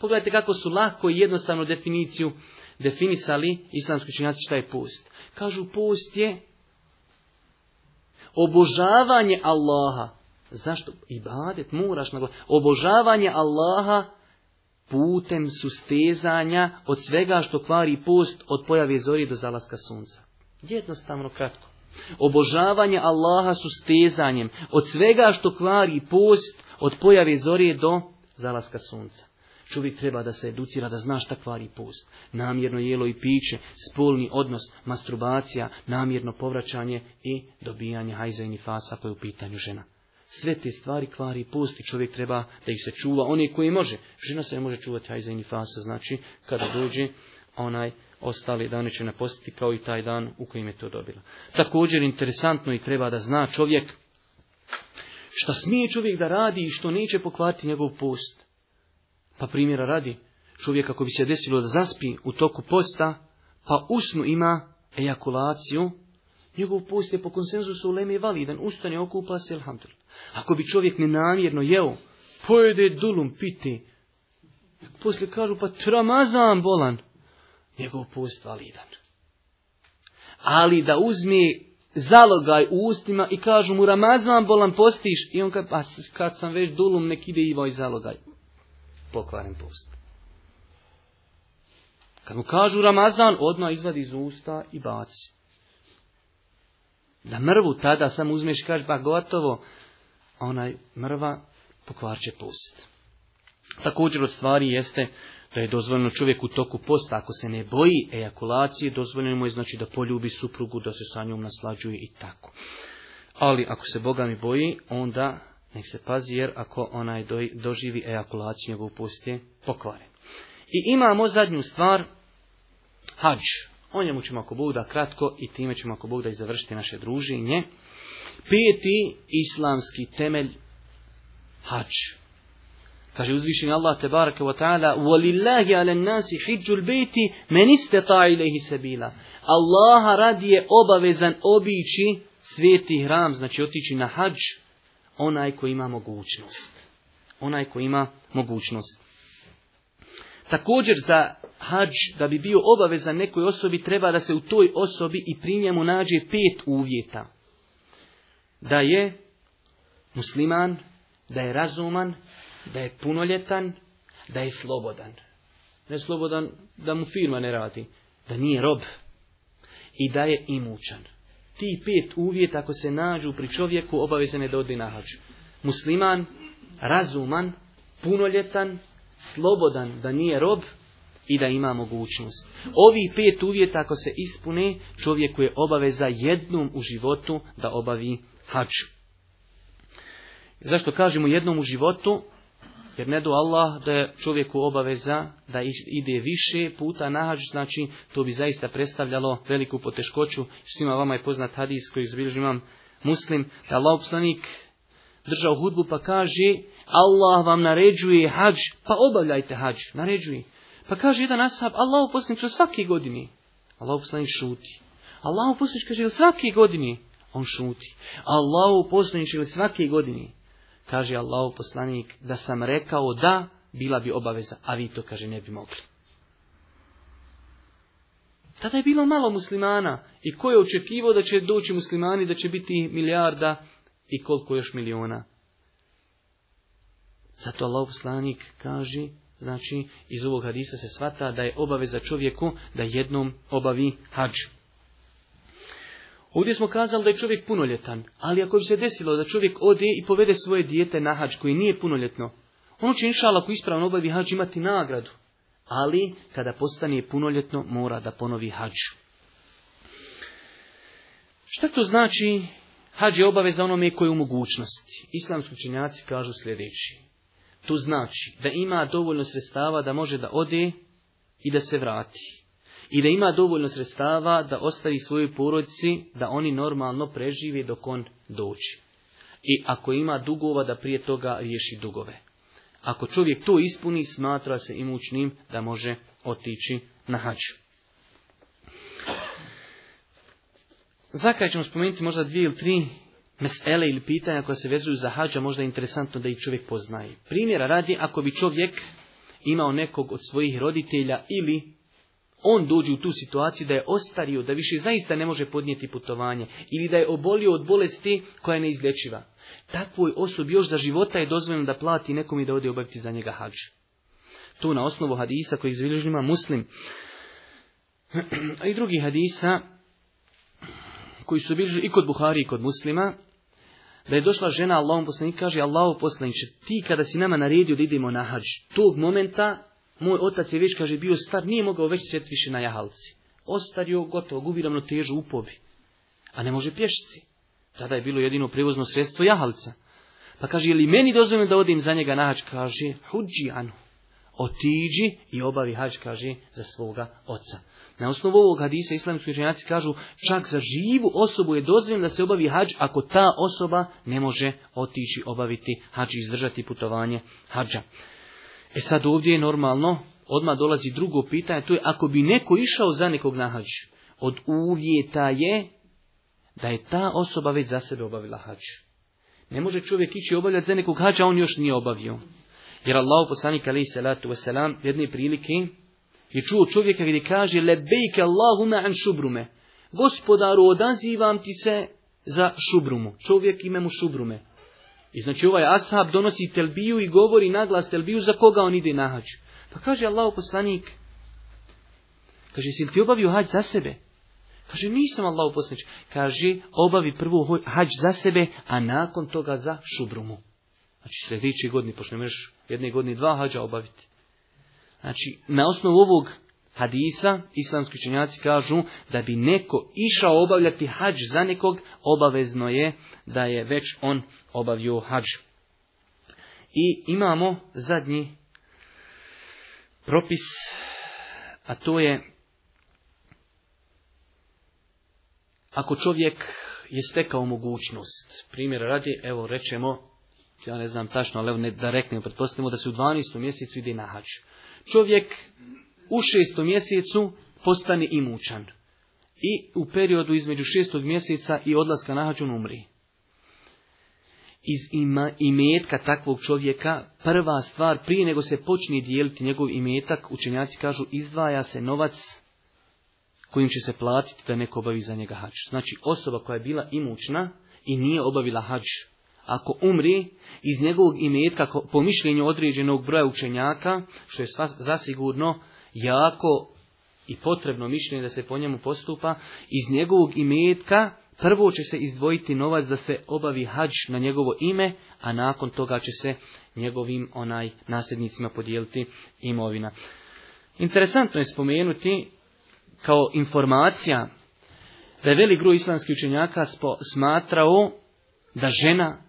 Pogledajte kako su lako i jednostavno definiciju definisali islamski činjaci šta je post. Kažu post je obožavanje Allaha. Zašto? Ibadet moraš Obožavanje Allaha putem sustezanja od svega što kvari post od pojave zori do zalaska sunca. Jednostavno kratko. Obožavanje Allaha sustezanjem od svega što kvari post od pojave zori do zalaska sunca. Čovjek treba da se educira, da zna šta kvari post. Namjerno jelo i piće, spolni odnos, masturbacija, namjerno povraćanje i dobijanje hajza i nifasa koje je u pitanju žena. Sve te stvari kvari post i čovjek treba da ih se čuva one koji može. Žena se ne može čuvati hajza i znači kada dođe onaj ostali dane će napostiti kao i taj dan u kojem je to dobila. Također interesantno i treba da zna čovjek šta smije čovjek da radi i što neće pokvati njegov post. Pa primjera radi, čovjek ako bi se desilo da zaspi u toku posta, pa usnu ima ejakulaciju, njegov post je po konsenzusu u Leme validan, ustane, okupa se, ilhamdul. Ako bi čovjek nenamjerno jeo, pojede dulum, piti, poslije kažu pa tramazan bolan, njegov post validan. Ali da uzmi zalogaj u ustima i kažu mu Ramazan bolan postiš i on kad, pa kad sam već dulum nek ide i zalogaj pokvaren post. Kad mu kažu Ramazan, odmah izvadi iz usta i baci. Da mrvu tada samo uzmeš i kažeš, ba gotovo, a onaj mrva pokvarće post. Također od stvari jeste da je dozvoljeno čovjek u toku posta, ako se ne boji ejakulacije, dozvoljeno mu je znači da poljubi suprugu, da se sa njom naslađuje i tako. Ali ako se Boga mi boji, onda nek se pazi jer ako onaj doživi ejakulaciju njegovu postoje pokvare. I imamo zadnju stvar, hadž. O njemu ćemo ako Bog da kratko i time ćemo ako Bog da i završiti naše druženje. Pijeti islamski temelj hađ. Kaže uzvišen Allah te baraka wa ta'ala وَلِلَّهِ عَلَى النَّاسِ حِجُّ الْبَيْتِ مَنِسْتَ اسْتَطَعَ سَبِيلًا Allaha radi je obavezan obići sveti hram, znači otići na hađ, onaj ko ima mogućnost. Onaj ko ima mogućnost. Također za hađ, da bi bio obavezan nekoj osobi, treba da se u toj osobi i pri njemu nađe pet uvjeta. Da je musliman, da je razuman, da je punoljetan, da je slobodan. Ne slobodan da mu firma ne radi, da nije rob i da je imućan. Ti pet uvjeta ako se nađu pri čovjeku obavezane da odi na hač. Musliman, razuman, punoljetan, slobodan da nije rob i da ima mogućnost. Ovi pet uvjeta ako se ispune, čovjeku je obaveza jednom u životu da obavi hač. Zašto kažemo jednom u životu? Jer ne do Allah da je čovjeku obaveza da ide više puta na hađ, znači to bi zaista predstavljalo veliku poteškoću. Svima vama je poznat hadis koji izbilježi imam muslim, da Allah poslanik držao hudbu pa kaže Allah vam naređuje hađ, pa obavljajte hađ, naređuje. Pa kaže jedan ashab, Allah poslanik što svake godine. Allah poslanik šuti. Allah poslanik kaže svake godine. On šuti. Allah poslanik ili svake godini kaže Allahu poslanik, da sam rekao da, bila bi obaveza, a vi to, kaže, ne bi mogli. Tada je bilo malo muslimana i ko je očekivao da će doći muslimani, da će biti milijarda i koliko još miliona. Zato Allah poslanik kaže, znači iz ovog hadisa se svata da je obaveza čovjeku da jednom obavi hađu. Ovdje smo kazali da je čovjek punoljetan, ali ako bi se desilo da čovjek ode i povede svoje dijete na hađ koji nije punoljetno, ono će inšala ako ispravno obavi hađ imati nagradu, ali kada postane punoljetno mora da ponovi hađ. Šta to znači hađ je obaveza onome koje je u mogućnosti? Islamski učenjaci kažu sljedeći. To znači da ima dovoljno sredstava da može da ode i da se vrati i da ima dovoljno sredstava da ostavi svojoj porodici da oni normalno prežive dok on dođe. I ako ima dugova da prije toga riješi dugove. Ako čovjek to ispuni, smatra se imućnim da može otići na hađu. Zakaj ćemo spomenuti možda dvije ili tri mesele ili pitanja koja se vezuju za hađa, možda je interesantno da ih čovjek poznaje. Primjera radi, ako bi čovjek imao nekog od svojih roditelja ili on dođe u tu situaciju da je ostario, da više zaista ne može podnijeti putovanje ili da je obolio od bolesti koja je neizlječiva. Takvoj osobi još za života je dozvoljeno da plati nekom i da ode obaviti za njega hađ. Tu na osnovu hadisa koji izbilježnima muslim, <clears throat> a i drugi hadisa koji su bilježi i kod Buhari i kod muslima, da je došla žena Allahom poslanik kaže Allahu poslanik ti kada si nama naredio da idemo na hađ, tog momenta moj otac je već, kaže, bio star, nije mogao već sjeti više na jahalci. Ostario, gotovo, gubi težu u A ne može pješiti. Tada je bilo jedino prevozno sredstvo jahalca. Pa kaže, je li meni dozvoljeno da odim za njega na hač? Kaže, huđi anu. Otiđi i obavi hač, kaže, za svoga oca. Na osnovu ovog hadisa islamski učenjaci kažu čak za živu osobu je dozvoljeno da se obavi hađ ako ta osoba ne može otići obaviti hađ i izdržati putovanje hađa. E sad ovdje je normalno, odmah dolazi drugo pitanje, to je ako bi neko išao za nekog na hađ, od uvjeta je da je ta osoba već za sebe obavila hađ. Ne može čovjek ići obavljati za nekog hađa, on još nije obavio. Jer Allah poslanik alaihi salatu wasalam jedne prilike je čuo čovjeka gdje kaže lebejke Allahume an šubrume. Gospodaru, odazivam ti se za šubrumu. Čovjek ime mu šubrume. I znači ovaj ashab donosi telbiju i govori naglas telbiju za koga on ide na Pa kaže Allah poslanik, kaže, si ti obavio hađ za sebe? Kaže, nisam Allah poslanik. Kaže, obavi prvu hađ za sebe, a nakon toga za šubrumu. Znači sljedeći godini pošto ne jedne godine dva hađa obaviti. Znači, na osnovu ovog hadisa, islamski učenjaci kažu da bi neko išao obavljati hađ za nekog, obavezno je da je već on obavio hađ. I imamo zadnji propis, a to je ako čovjek je stekao mogućnost, primjer radi, evo rečemo, ja ne znam tačno, ali evo ne, da reknemo, pretpostavimo da se u 12. mjesecu ide na hađ. Čovjek u šestom mjesecu postane imućan. I u periodu između šestog mjeseca i odlaska na hađun umri. Iz ima, imetka takvog čovjeka prva stvar prije nego se počne dijeliti njegov imetak, učenjaci kažu izdvaja se novac kojim će se platiti da neko obavi za njega hađ. Znači osoba koja je bila imućna i nije obavila hađ, ako umri, iz njegovog imetka, po mišljenju određenog broja učenjaka, što je zasigurno jako i potrebno mišljenje da se po njemu postupa, iz njegovog imetka prvo će se izdvojiti novac da se obavi hađ na njegovo ime, a nakon toga će se njegovim onaj nasljednicima podijeliti imovina. Interesantno je spomenuti kao informacija da je velik gru islamskih učenjaka smatrao da žena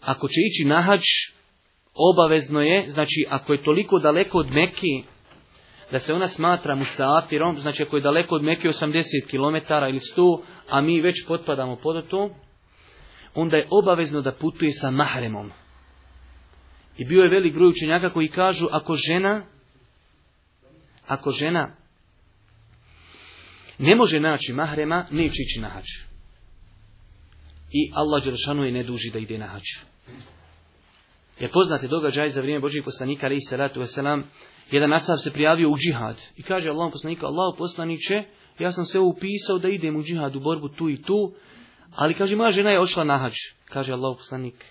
ako će ići na hađ obavezno je, znači ako je toliko daleko od Meki, da se ona smatra musafirom, znači ako je daleko od Mekije 80 km ili 100, a mi već potpadamo pod to, onda je obavezno da putuje sa mahremom. I bio je velik broj učenjaka koji kažu ako žena ako žena ne može naći mahrema, neće ići na hač. I Allah Đeršanu je ne duži da ide na hač. Jer poznati događaj za vrijeme Božih poslanika, ali i salatu jedan asab se prijavio u džihad. I kaže Allah poslanika, Allah poslaniće, ja sam se upisao da idem u džihad, u borbu tu i tu, ali kaže, moja žena je ošla na hađ. Kaže Allah poslanik,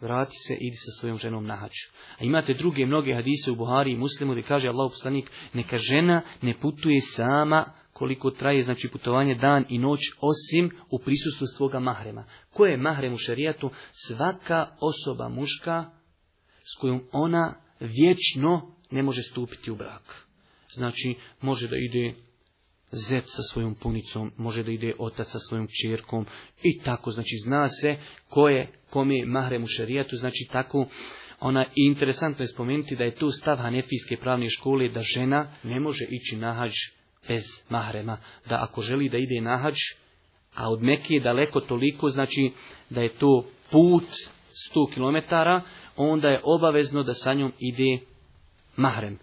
vrati se, idi sa svojom ženom na hađ. A imate druge mnoge hadise u Buhari i Muslimu gdje kaže Allah poslanik, neka žena ne putuje sama koliko traje znači putovanje dan i noć osim u prisustvu svoga mahrema. Koje je mahrem u šerijatu? Svaka osoba muška s kojom ona vječno ne može stupiti u brak. Znači, može da ide zep sa svojom punicom, može da ide otac sa svojom čerkom i tako. Znači, zna se ko je, kom je mahrem u šerijatu, znači tako ona je interesantno je spomenuti da je tu stav Hanefijske pravne škole da žena ne može ići na hađ bez mahrema. Da ako želi da ide na hađ, a od neke je daleko toliko, znači da je to put 100 km, onda je obavezno da sa njom ide mahrem.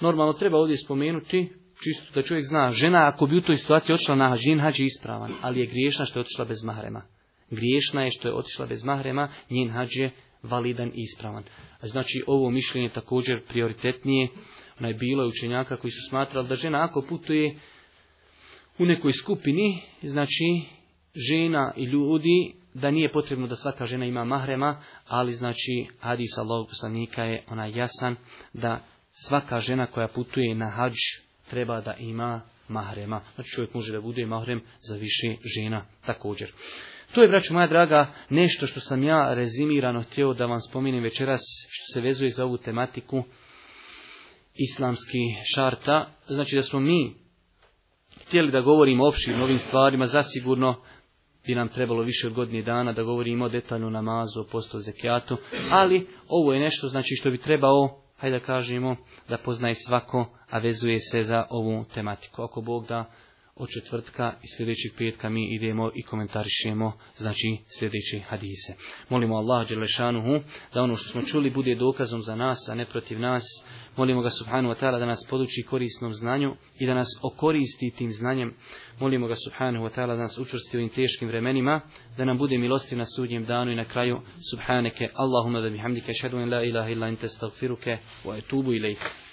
Normalno treba ovdje spomenuti, čisto da čovjek zna, žena ako bi u toj situaciji otišla na hađin, hađi ispravan, ali je griješna što je otišla bez mahrema. Griješna je što je otišla bez mahrema, njen hađ je validan i ispravan. Znači ovo mišljenje također prioritetnije, ona je učenjaka koji su smatrali da žena ako putuje u nekoj skupini, znači žena i ljudi da nije potrebno da svaka žena ima mahrema, ali znači hadis Allahog poslanika je onaj jasan da svaka žena koja putuje na hađ treba da ima mahrema. Znači čovjek može da bude mahrem za više žena također. To je, braću moja draga, nešto što sam ja rezimirano htio da vam spominem večeras, što se vezuje za ovu tematiku islamski šarta. Znači da smo mi htjeli da govorimo opšim novim stvarima, zasigurno bi nam trebalo više od godine dana da govorimo o detaljnu namazu, o postu, zekijatu, ali ovo je nešto znači što bi trebao, hajde da kažemo, da poznaje svako, a vezuje se za ovu tematiku. Ako Bog da, od četvrtka i sljedećeg petka mi idemo i komentarišemo znači sljedeće hadise. Molimo Allah Đelešanuhu da ono što smo čuli bude dokazom za nas, a ne protiv nas. Molimo ga Subhanu wa ta'ala da nas poduči korisnom znanju i da nas okoristi tim znanjem. Molimo ga Subhanu wa ta'ala da nas učvrsti u ovim teškim vremenima, da nam bude milostiv na sudnjem danu i na kraju. Subhaneke Allahumma da bihamdike šadu in la ilaha illa in wa etubu ilaik.